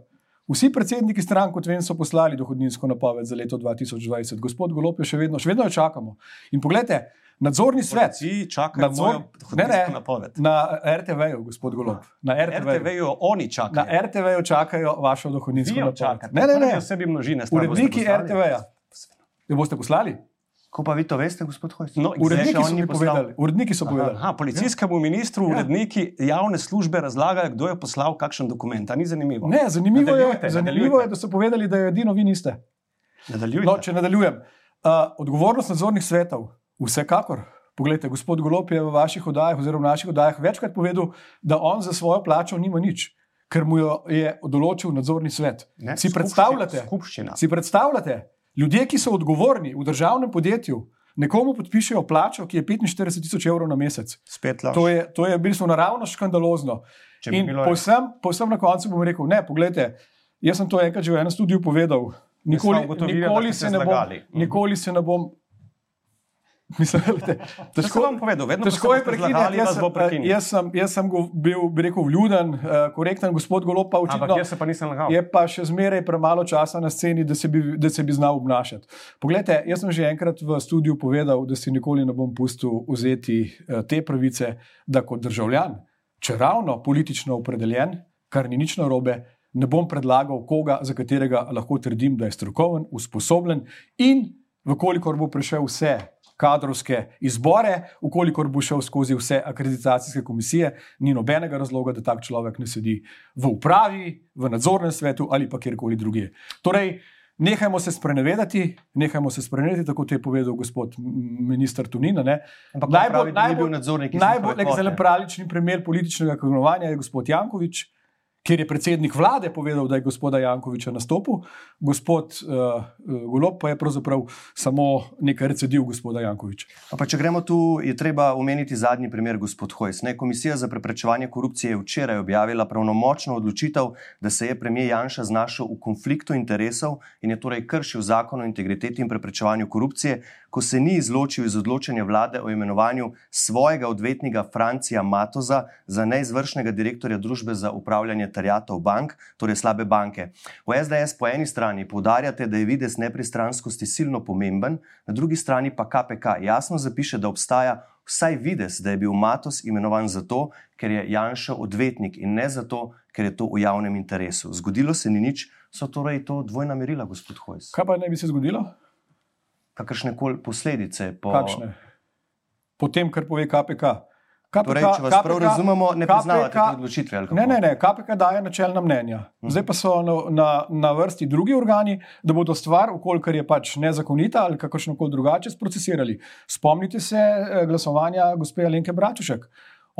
Vsi predsedniki strank, kot vem, so poslali dohodninsko napoved za leto 2020. Gospod Golop je še vedno, še vedno jo čakamo. In poglejte, nadzorni svet. Policiji čakajo Nadzor- Ne, ne. napoved. Na RTV-ju, gospod Golob. Na RTV-ju. RTV-ju oni Na čakajo. RTV-ju čakajo vašo dohodninsko napoved. čakate. Ne, ne, ne. Osebi množine. Uredniki. RTV-ja. Jo boste poslali? Ko pa vi to veste, gospod Hojs? No, Uredniki so mi poslal. povedali. Uredniki so povedali. Aha, policijskemu ministru, Ja. uredniki javne službe razlagajo, kdo je poslal kakšen dokument. A ni zanimivo? Ne, zanimivo je, Nadaljujte, zanimivo nadaljujte. je, da so povedali, da jo edino vi niste. Nadaljujte. No, če nadaljujem. Uh, odgovornost nadzornih svetov, vsekakor. Poglejte, gospod Golop je v vaših oddajah, oziroma v naših oddajah, večkrat povedal, da on za svojo plačo nima nič, ker mu jo je določil nadzorni svet. Ne, si skupščina- predstavljate? Skupščina. Si predstavljate, ljudje, ki so odgovorni v državnem podjetju, nekomu podpišejo plačo, ki je 45 tisoč evrov na mesec. Spet laž. To je, to je v bistvu naravno škandalozno. Če bi In bilo- povsem, povsem na koncu bom rekel: ne, poglejte, jaz sem to enkrat že v enem studiu povedal. Nikoli, da nikoli, se ne bom. Mhm. nikoli se ne bom. Mislim, da težko vam povedal, vedno težko je prekiniti. Jaz, sem, jaz sem, jaz sem bil, bi rekel, vljuden, uh, korekten, gospod Golo pa očitno. Ampak jaz se pa nisem lagal. Je pa še zmeraj premalo časa na sceni, da se bi, da se bi znal obnašati. Poglejte, jaz sem že enkrat v studiu povedal, da si nikoli ne bom pustil vzeti uh, te pravice, da kot državljan, če ravno politično opredeljen, kar ni nič narobe, ne bom predlagal koga, za katerega lahko trdim, da je strokoven, usposobljen in, vkolikor bo prišel vse kadrovske izbore, ukolikor bo šel skozi vse akreditacijske komisije, ni nobenega razloga, da tak človek ne sedi v upravi, v nadzornem svetu ali pa kjerkoli drugje. Torej, nehajmo se sprenevedati, nehajmo se sprenevedati, tako je povedal gospod ministr Tunina. Najbolj, najbolj, najbolj, najbolj exemplarični primer političnega kognovanja je gospod Jankovič ker je predsednik vlade povedal, da je gospoda Jankoviča nastopil, gospod uh, Golob pa je pravzaprav samo nekaj recidiv gospoda Jankoviča. Pa če gremo tu, je treba omeniti zadnji primer, gospod Hojs. Ne? Komisija za preprečevanje korupcije je včeraj objavila pravnomočno odločitev, da se je premijer Janša znašel v konfliktu interesov in je torej kršil zakon o integriteti in preprečevanju korupcije, ko se ni izločil iz odločanja vlade o imenovanju svojega odvetnika Francija Matoza za neizvršnega direktorja družbe za upravljanje terjatov bank, torej slabe banke. V SDS po eni strani poudarjate, da je videz nepristranskosti silno pomemben, na drugi strani pa KPK jasno zapiše, da obstaja vsaj videz, da je bil Matos imenovan zato, ker je Janša odvetnik in ne zato, ker je to v javnem interesu. Zgodilo se ni nič, so torej to dvojna merila, gospod Hojs. Kaj pa ne bi se zgodilo? Kakršne koli posledice. Po... Kakšne? Po tem, kar pove KPK. KPK, torej, če vas KPK, prav razumemo, ne poznate te odločitve. Ne, ne, ne, KPK daje načelna mnenja. Hmm. Zdaj pa so na, na, na vrsti drugi organi, da bodo stvar, ukolikor je pač nezakonita ali kakršno koli drugače, sprocesirali. Spomnite se eh, glasovanja gospe Alenke Bratušek.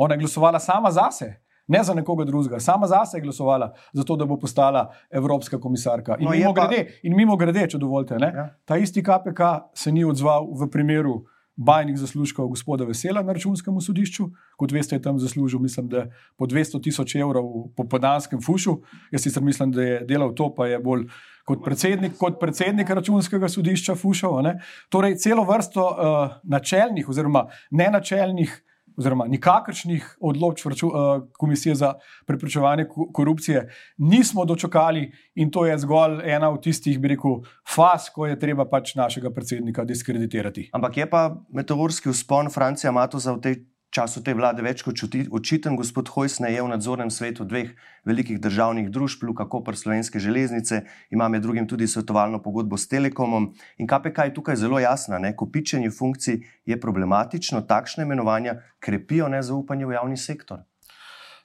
Ona je glasovala sama zase ne za nekoga drugega, sama zase je glasovala za to, da bo postala evropska komisarka. In, no, mimo, pa... grede, in mimo grede, če dovolite, ja. ta isti KPK se ni odzval v primeru. Bajnih zaslužkov gospoda Vesela na računskem sodišču, kot veste, je tam zaslužil, mislim, da po 200 tisoč evrov po podanskem fušu. Jaz sicer mislim, da je delal to, pa je bolj kot predsednik, kot predsednik računskega sodišča fušal. Torej, celo vrsto uh, načelnih oziroma nenačelnih uh, oziroma nikakršnih odločb uh, Komisije za preprečevanje korupcije nismo dočakali, in to je zgolj ena od tistih, bi rekel, faz, ko je treba pač našega predsednika diskreditirati. Ampak je pa meteorski vzpon Francija Matoza v tej času te vlade več kot očiten. Gospod Hojsne je v nadzornem svetu dveh velikih državnih družb, Luka Koper, Slovenske železnice, ima med drugim tudi svetovalno pogodbo s Telekomom. In KPK je tukaj zelo jasna, ne? kopičenje funkcij je problematično, takšne imenovanja krepijo nezaupanje v javni sektor.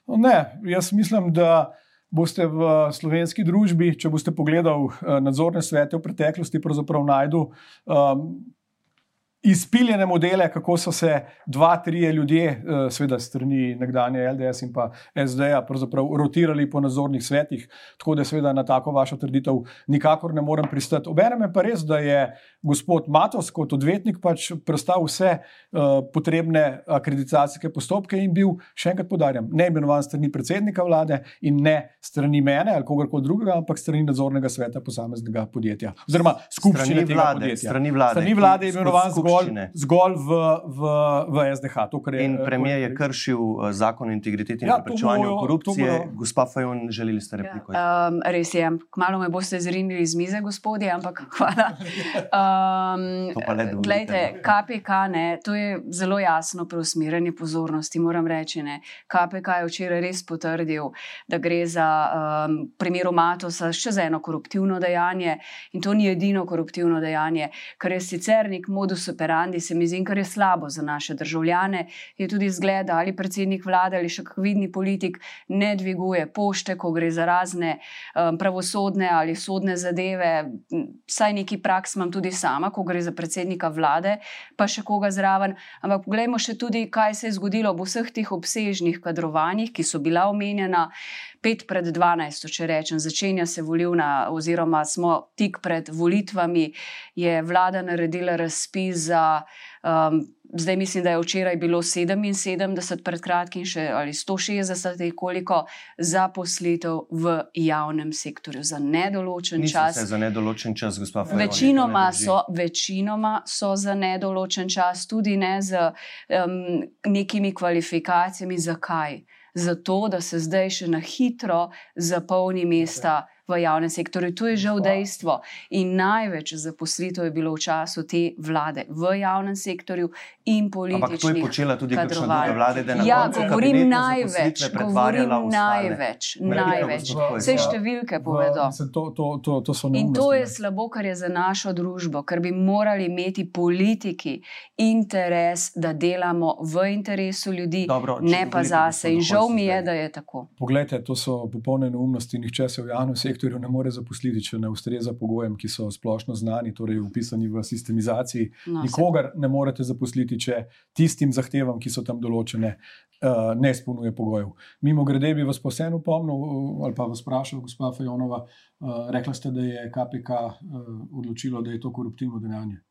No, ne, jaz mislim, da. Boste v slovenski družbi, če boste pogledali eh, nadzorne svete v preteklosti, pravzaprav najdu um, izpiljene modele, kako so se dva, tri ljudje, eh, seveda strani nekdanje LDS in pa SD-ja, rotirali po nadzornih svetih. Tako da, seveda, na tako vašo trditev nikakor ne morem pristati. Obenem je pa res, da je gospod Matos kot odvetnik pač prestal vse uh, potrebne akreditacijske postopke in bil, še enkrat podarjam, ne imenovan strani predsednika vlade in ne strani mene ali kogarkoli drugega, ampak strani nadzornega sveta posameznega podjetja. Oziroma skupščine strani vlade, podjetja. Strani vlade, strani vlade je imenovan zgolj zgolj, zgolj v, v, v SDH. To, je, in premijer je kršil eh, zakon o integriteti in ja, preprečevanju korupcije. Bojo... Gospa Fajon, želeli ste repliko? Ja, um, res je, kmalo me boste zrinili iz mize, gospodje, ampak hvala. Um, Glejte, KPK, ne, to je zelo jasno preusmerjanje pozornosti, moram reči. Ne. KPK je včeraj res potrdil, da gre za um, primer Matosa še za eno koruptivno dejanje in to ni edino koruptivno dejanje, kar je sicer nek modus operandi, se mi zdi, kar je slabo za naše državljane, je tudi zgled, ali predsednik vlade ali še kak vidni politik ne dviguje pošte, ko gre za razne um, pravosodne ali sodne zadeve. Saj neki praks imam tudi sama, ko gre za predsednika vlade, pa še koga zraven. Ampak poglejmo še tudi, kaj se je zgodilo v vseh teh obsežnih kadrovanjih, ki so bila omenjena. Pet pred dvanajsto, če rečem, začenja se volivna, oziroma smo tik pred volitvami, je vlada naredila razpis za. Um, Zdaj mislim, da je včeraj bilo 77, pred kratkim še ali 160, koliko zaposlitev v javnem sektorju za nedoločen Niso čas. Za nedoločen čas, gospod Fajon. Večinoma so, večinoma so za nedoločen čas, tudi ne z um, nekimi kvalifikacijami. Zakaj? Zato, da se zdaj še na hitro zapolni mesta. V javnem sektorju. To je žal dejstvo. In največ zaposlitev je bilo v času te vlade v javnem sektorju in političnih. Ampak to je počela tudi kakšna druga vlada, da je na ja, koncu govorim največ, govorim največ, največ. Vse Hojs. številke povedo. Mislim, to, to, to, to In to je slabo, kar je za našo družbo, ker bi morali imeti politiki interes, da delamo v interesu ljudi, Dobro, ne pa zase. In žal mi je, da je tako. Poglejte, to so popolne neumnosti. Nihče se v javnem sektorju ne more zaposliti, če ne ustreza pogojem, ki so splošno znani, torej upisani v sistemizaciji. No, Nikogar ne morete zaposliti, če tistim zahtevam, ki so tam določene, uh, ne izpolnjuje pogojev. Mimo grede bi vas posebno upomnil uh, ali pa vas vprašal, gospa Fajonova, uh, rekla ste, da je KPK odločilo, da je to koruptivno dejanje.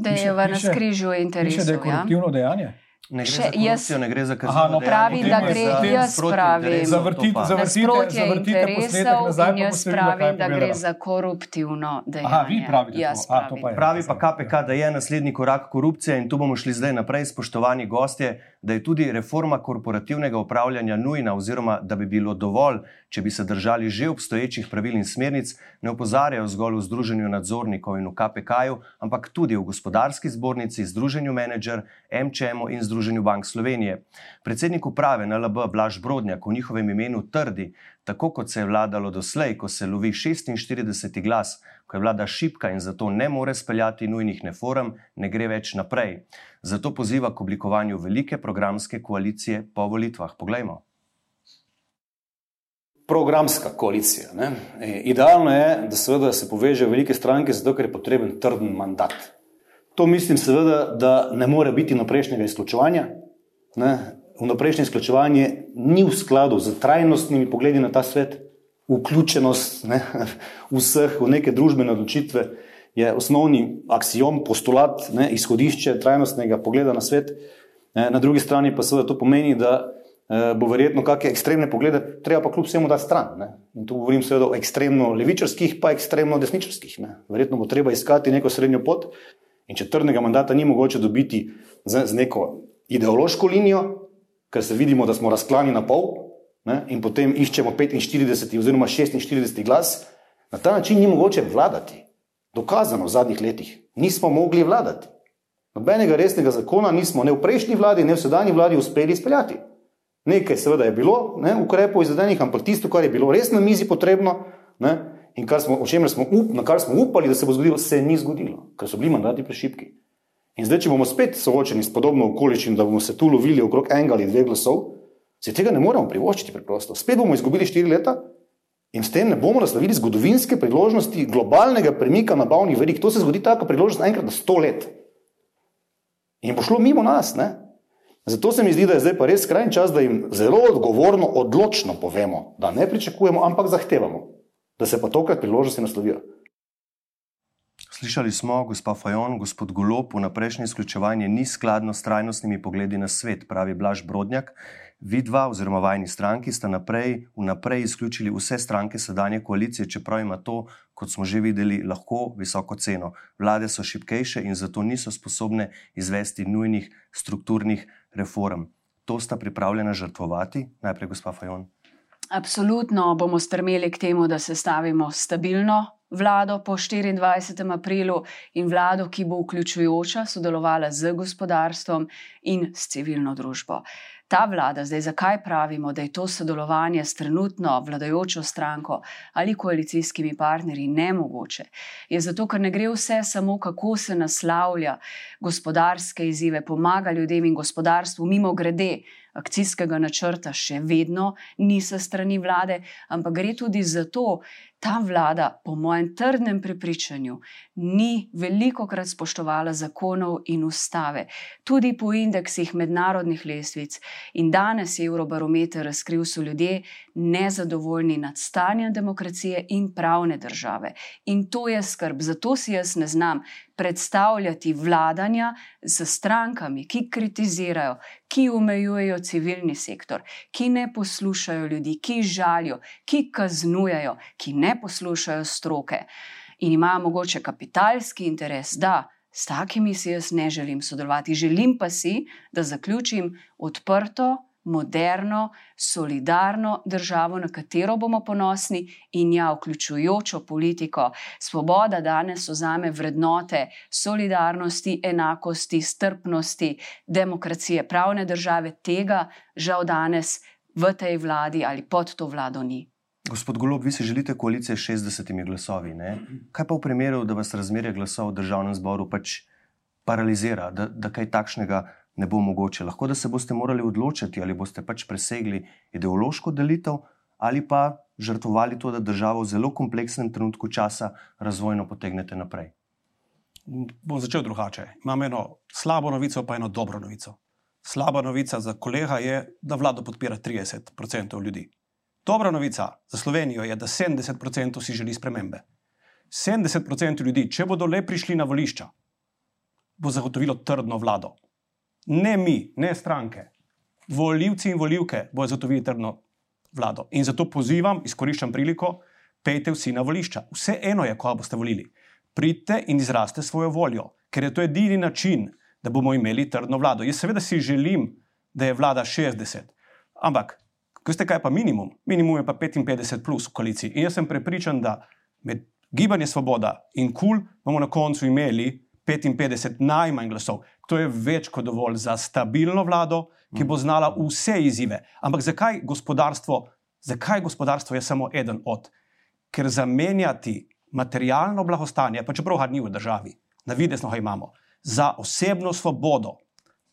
Da je v naskrižju Piše, da je interesov. Ja? koruptivno dejanje. Ne gre Še za jaz- ne gre za Aha, kaznivo no, dejanje, pravim, da gre za jaz pravim- Zavrtite- zavrtite- zavrtite posnetek nazaj, jaz pravim, da gre za koruptivno dejanje. Aha, vi pravite to. Jaz A, to pravim. pa je. Pravi pa KPK, da je naslednji korak korupcije in tu bomo šli zdaj naprej, spoštovani gostje, da je tudi reforma korporativnega upravljanja nujna oziroma da bi bilo dovolj, če bi se držali že obstoječih pravil in smernic, ne opozarjajo zgolj v Združenju nadzornikov in v KPK-ju, ampak tudi v Gospodarski zbornici, Združenju menedžer, MČM-u in Združenju bank Slovenije. Predsednik uprave NLB Blaž Brodnjak v njihovem imenu trdi, tako kot se je vladalo doslej, ko se lovi 46. glas, ko je vlada šipka in zato ne more speljati nujnih reform, ne gre več naprej. Zato poziva k oblikovanju velike programske koalicije po volitvah. Poglejmo. Programska koalicija. Ne? E, Idealno je, da seveda se povežejo velike stranke, zato ker je potreben trden mandat. To mislim seveda, da ne more biti naprejšnjega izključevanja. Ne? Vnaprejšnje izključevanje ni v skladu z trajnostnimi pogledi na ta svet, vključenost ne, vseh v neke družbene odločitve je osnovni aksijom, postulat, ne, izhodišče trajnostnega pogleda na svet. Ne, Na drugi strani pa seveda to pomeni, da bo verjetno kakšne ekstremne poglede treba pa kljub vsemu dati stran. Ne. In tu govorim seveda o ekstremno levičarskih, pa ekstremno desničarskih. Ne. Verjetno bo treba iskati neko srednjo pot in če trdnega mandata ni mogoče dobiti z, z neko ideološko linijo, ker se vidimo, da smo razklani na pol ne, in potem iščemo 45 oziroma 46 glas, na ta način ni mogoče vladati. Dokazano v zadnjih letih. Nismo mogli vladati. Nobenega resnega zakona nismo ne v prejšnji vladi, ne v sedanji vladi uspeli izpeljati. Nekaj seveda je bilo, ne, ukrepov izvedenih, ampak tisto, kar je bilo res na mizi potrebno ne, in kar smo, smo, up, na kar smo upali, da se bo zgodilo, se ni zgodilo, ker so bili mandati prešipki. In zdaj, če bomo spet soočeni s podobno okoliščino, da bomo se tu lovili okrog enega ali dveh glasov, se tega ne moremo privoščiti preprosto. Spet bomo izgubili štiri leta in s tem ne bomo naslovili zgodovinske priložnosti globalnega premika nabavnih verig. To se zgodi taka priložnost enkrat na sto let. In bo šlo mimo nas. Ne? Zato se mi zdi, da je zdaj pa res skrajni čas, da jim zelo odgovorno, odločno povemo, da ne pričakujemo, ampak zahtevamo, da se pa tokrat priložnosti naslovijo. Slišali smo, gospa Fajon, gospod Golop, vnaprejšnje izključevanje ni skladno s trajnostnimi pogledi na svet, pravi Blaž Brodnjak. Vi dva, oziroma vajni stranki, sta naprej, vnaprej izključili vse stranke sedanje koalicije, čeprav ima to, kot smo že videli, lahko visoko ceno. Vlade so šipkejše in zato niso sposobne izvesti nujnih strukturnih reform. To sta pripravljena žrtvovati, najprej gospa Fajon. Absolutno bomo strmeli k temu, da se stavimo stabilno vlado po 24. aprilu in vlado, ki bo vključujoča, sodelovala z gospodarstvom in s civilno družbo. Ta vlada, zdaj zakaj pravimo, da je to sodelovanje s trenutno vladajočo stranko ali koalicijskimi partnerji nemogoče, je zato, ker ne gre vse samo, kako se naslavlja gospodarske izzive, pomaga ljudem in gospodarstvu, mimo grede. Akcijskega načrta še vedno ni sa strani vlade, ampak gre tudi za to, ta vlada, po mojem trdnem prepričanju, ni veliko krat spoštovala zakonov in ustave, tudi po indeksih mednarodnih lestvic. In danes je Eurobarometer razkril, da so ljudje nezadovoljni nad stanjem demokracije in pravne države. In to je skrb. Zato si jaz ne znam predstavljati vladanja s strankami, ki kritizirajo, ki omejujejo civilni sektor, ki ne poslušajo ljudi, ki žalijo, ki kaznujejo, ki ne poslušajo stroke in imajo mogoče kapitalski interes, da s takimi si jaz ne želim sodelovati. Želim pa si, da zaključim odprto moderno, solidarno državo, na katero bomo ponosni in ja, vključujočo politiko. Svoboda danes ozame vrednote solidarnosti, enakosti, strpnosti, demokracije, pravne države. Tega žal danes v tej vladi ali pod to vlado ni. Gospod Golob, vi si želite koalicije s 60 glasovi. Ne? Kaj pa v primeru, da vas razmerje glasov v državnem zboru pač paralizira, da, da kaj takšnega ne bo mogoče. Lahko da se boste morali odločiti, ali boste pač presegli ideološko delitev ali pa žrtvovali to, da državo v zelo kompleksnem trenutku časa razvojno potegnete naprej. Bom začel drugače. Imam eno slabo novico, pa eno dobro novico. Slaba novica za kolega je, da vlado podpira 30% ljudi. Dobra novica za Slovenijo je, da 70% si želi spremembe. 70% ljudi, če bodo le prišli na volišča, bo zagotovilo trdno vlado ne mi, ne stranke, voljivci in voljivke bodo zagotovili trdno vlado. In zato pozivam, izkoriščam priliko, pejte vsi na volišča. Vse eno je, ko boste volili. Pridite in izraste svojo voljo, ker je to edini način, da bomo imeli trdno vlado. Jaz seveda si želim, da je vlada 60, ampak, veste, kaj je pa minimum? Minimum je pa 55 plus v koaliciji. In jaz sem prepričan, da med gibanje Svoboda in KUL cool bomo na koncu imeli 55 najmanj glasov. To je več kot dovolj za stabilno vlado, ki bo znala vse izzive. Ampak zakaj gospodarstvo, zakaj gospodarstvo je samo eden od? Ker zamenjati materialno blagostanje, pa čeprav ga ni v državi, na videsno ga imamo, za osebno svobodo,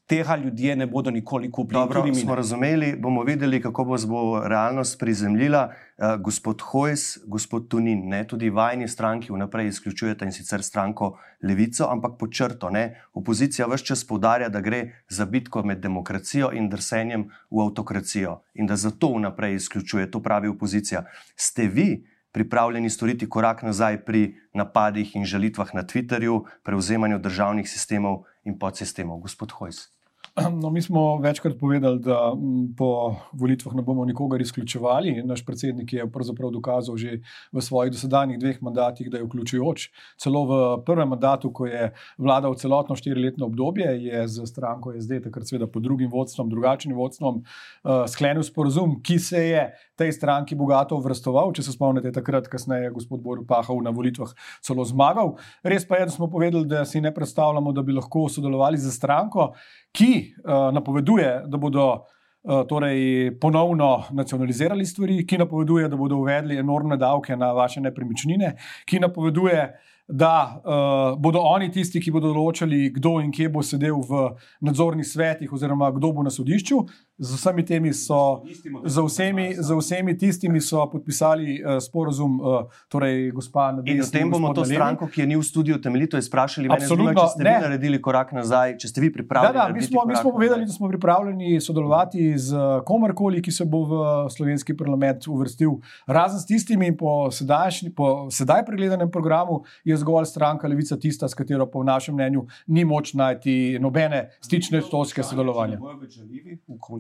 tega ljudje ne bodo nikoli kupili. Dobro, smo razumeli, bomo videli, kako bo, bo realnost prizemljila. Uh, gospod Hojs, gospod Tunin, ne, tudi vajni stranki vnaprej izključujete in sicer stranko Levico, ampak po črto. Ne, opozicija vse čas povdarja, da gre za bitko med demokracijo in drsenjem v avtokracijo in da zato vnaprej izključuje, to pravi opozicija. Ste vi? Pripravljeni storiti korak nazaj pri napadih in žalitvah na Twitterju, prevzemanju državnih sistemov in podsistemov, gospod Hojs. No, mi smo večkrat povedali, da po volitvah ne bomo nikogar izključevali. Naš predsednik je pravzaprav dokazal že v svojih dosedanjih dveh mandatih, da je vključujoč. Celo v prvem mandatu, ko je vladal celotno štiriletno obdobje, je z stranko SD, takrat seveda pod drugim vodstvom, drugačnim vodstvom, uh, sklenil sporozum, ki se je tej stranki bogato vrstoval. Če se spomnite, takrat kasneje je gospod Boril Pahov na volitvah celo zmagal. Res pa je, da smo povedali, da si ne predstavljamo, da bi lahko sodelovali za stranko ki uh, napoveduje, da bodo uh, torej ponovno nacionalizirali stvari, ki napoveduje, da bodo uvedli enormne davke na vaše nepremičnine, ki napoveduje, da uh, bodo oni tisti, ki bodo določali, kdo in kje bo sedel v nadzornih svetih, oziroma kdo bo na sodišču. Z vsemi temi so, z vsemi, z vsemi tistimi so podpisali uh, sporozum, uh, torej gospa Nadejda. In s tem bomo to Naleni. stranko, ki je ni v studiu, temeljito izprašali, Absolutno, zbima, če ste ne. vi naredili korak nazaj, če ste vi pripravljeni. Da, da, mi smo, mi smo povedali, da smo pripravljeni sodelovati z komarkoli, ki se bo v slovenski parlament uvrstil. Razen s tistimi po, sedajšnji, po sedaj pregledanem programu je zgolj stranka Levica tista, s katero po našem mnenju ni moč najti nobene stične točke sodelovanja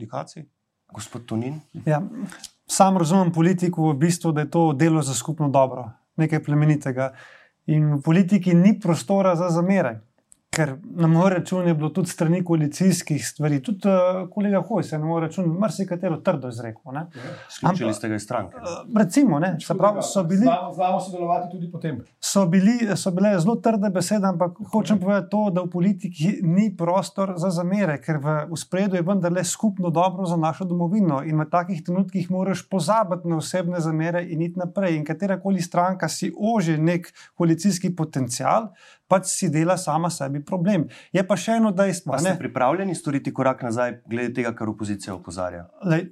komunikaciji? Gospod Tunin. Ja, sam razumem politiko v bistvu, da je to delo za skupno dobro, nekaj plemenitega. In v politiki ni prostora za zamere ker na moj račun je bilo tudi strani koalicijskih stvari, tudi uh, kolega Hoj se na moj račun marsikatero trdo izrekel. Slišali ste ga iz stranke. Uh, recimo, ne, prav, so bili. Znamo sodelovati tudi potem. So, bili, so bile zelo trde besede, ampak okay. hočem povedati to, da v politiki ni prostor za zamere, ker v, v spredu je vendarle skupno dobro za našo domovino in v takih trenutkih moraš pozabiti na osebne zamere in iti naprej. In katera koli stranka si ože nek koalicijski potencial, pač si dela sama sebi problem. Je pa še eno dejstvo. Ali ste pripravljeni storiti korak nazaj, glede tega, kar opozicija opozarja? Lej,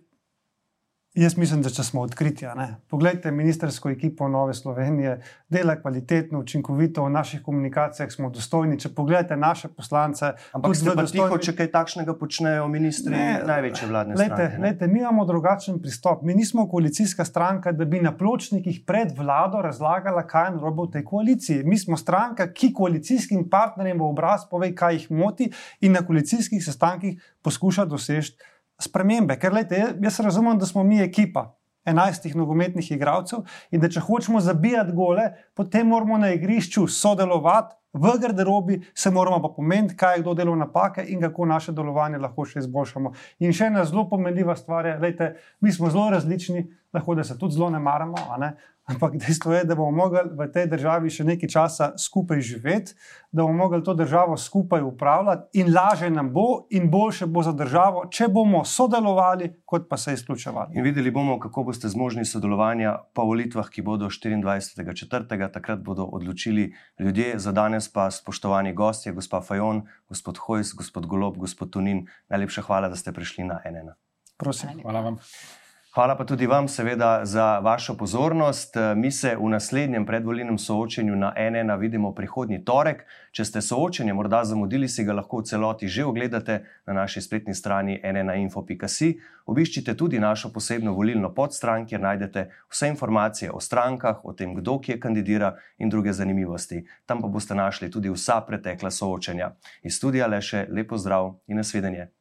Jaz mislim, da če smo odkriti, poglejte ministersko ekipo Nove Slovenije, dela kvalitetno, učinkovito v naših komunikacijah, smo dostojni. Če pogledate naše poslance, ampak ste pa tiho, če kaj takšnega počnejo ministri ne, največje vladne lejte, stranke. Lejte, mi imamo drugačen pristop. Mi nismo koalicijska stranka, da bi na pločnikih pred vlado razlagala, kaj je narobe v tej koaliciji. Mi smo stranka, ki koalicijskim partnerjem v obraz pove, kaj jih moti in na koalicijskih sestankih poskuša doseči spremembe. Ker, lejte, jaz razumem, da smo mi ekipa enajstih nogometnih igralcev in da če hočemo zabijati gole, potem moramo na igrišču sodelovati. V garderobi se moramo pa pomeniti, kaj je kdo delal napake in kako naše delovanje lahko še izboljšamo. In še ena zelo pomenljiva stvar je, da mi smo zelo različni, lahko da se tudi zelo ne maramo, ne? Ampak dejstvo je, da bomo mogli v tej državi še nekaj časa skupaj živeti, da bomo mogli to državo skupaj upravljati in lažje nam bo in boljše bo za državo, če bomo sodelovali, kot pa se izključevali. In videli bomo, kako boste zmožni sodelovanja po volitvah, ki bodo 24.4. Takrat bodo odločili ljudje, za danes pa spoštovani gostje, gospod Fajon, gospod Hojs, gospod Golob, gospod Tunin. Najlepša hvala, da ste prišli na NN. Prosim. Hvala vam. Hvala pa tudi vam, seveda, za vašo pozornost. Mi se v naslednjem predvoljenem soočenju na NN vidimo prihodnji torek. Če ste soočenje morda zamudili, si ga lahko v celoti že ogledate na naši spletni strani nnainfo.si. Obiščite tudi našo posebno volilno podstran, kjer najdete vse informacije o strankah, o tem, kdo kje kandidira in druge zanimivosti. Tam pa boste našli tudi vsa pretekla soočenja. Iz studija le še lepo zdrav in nasvidenje.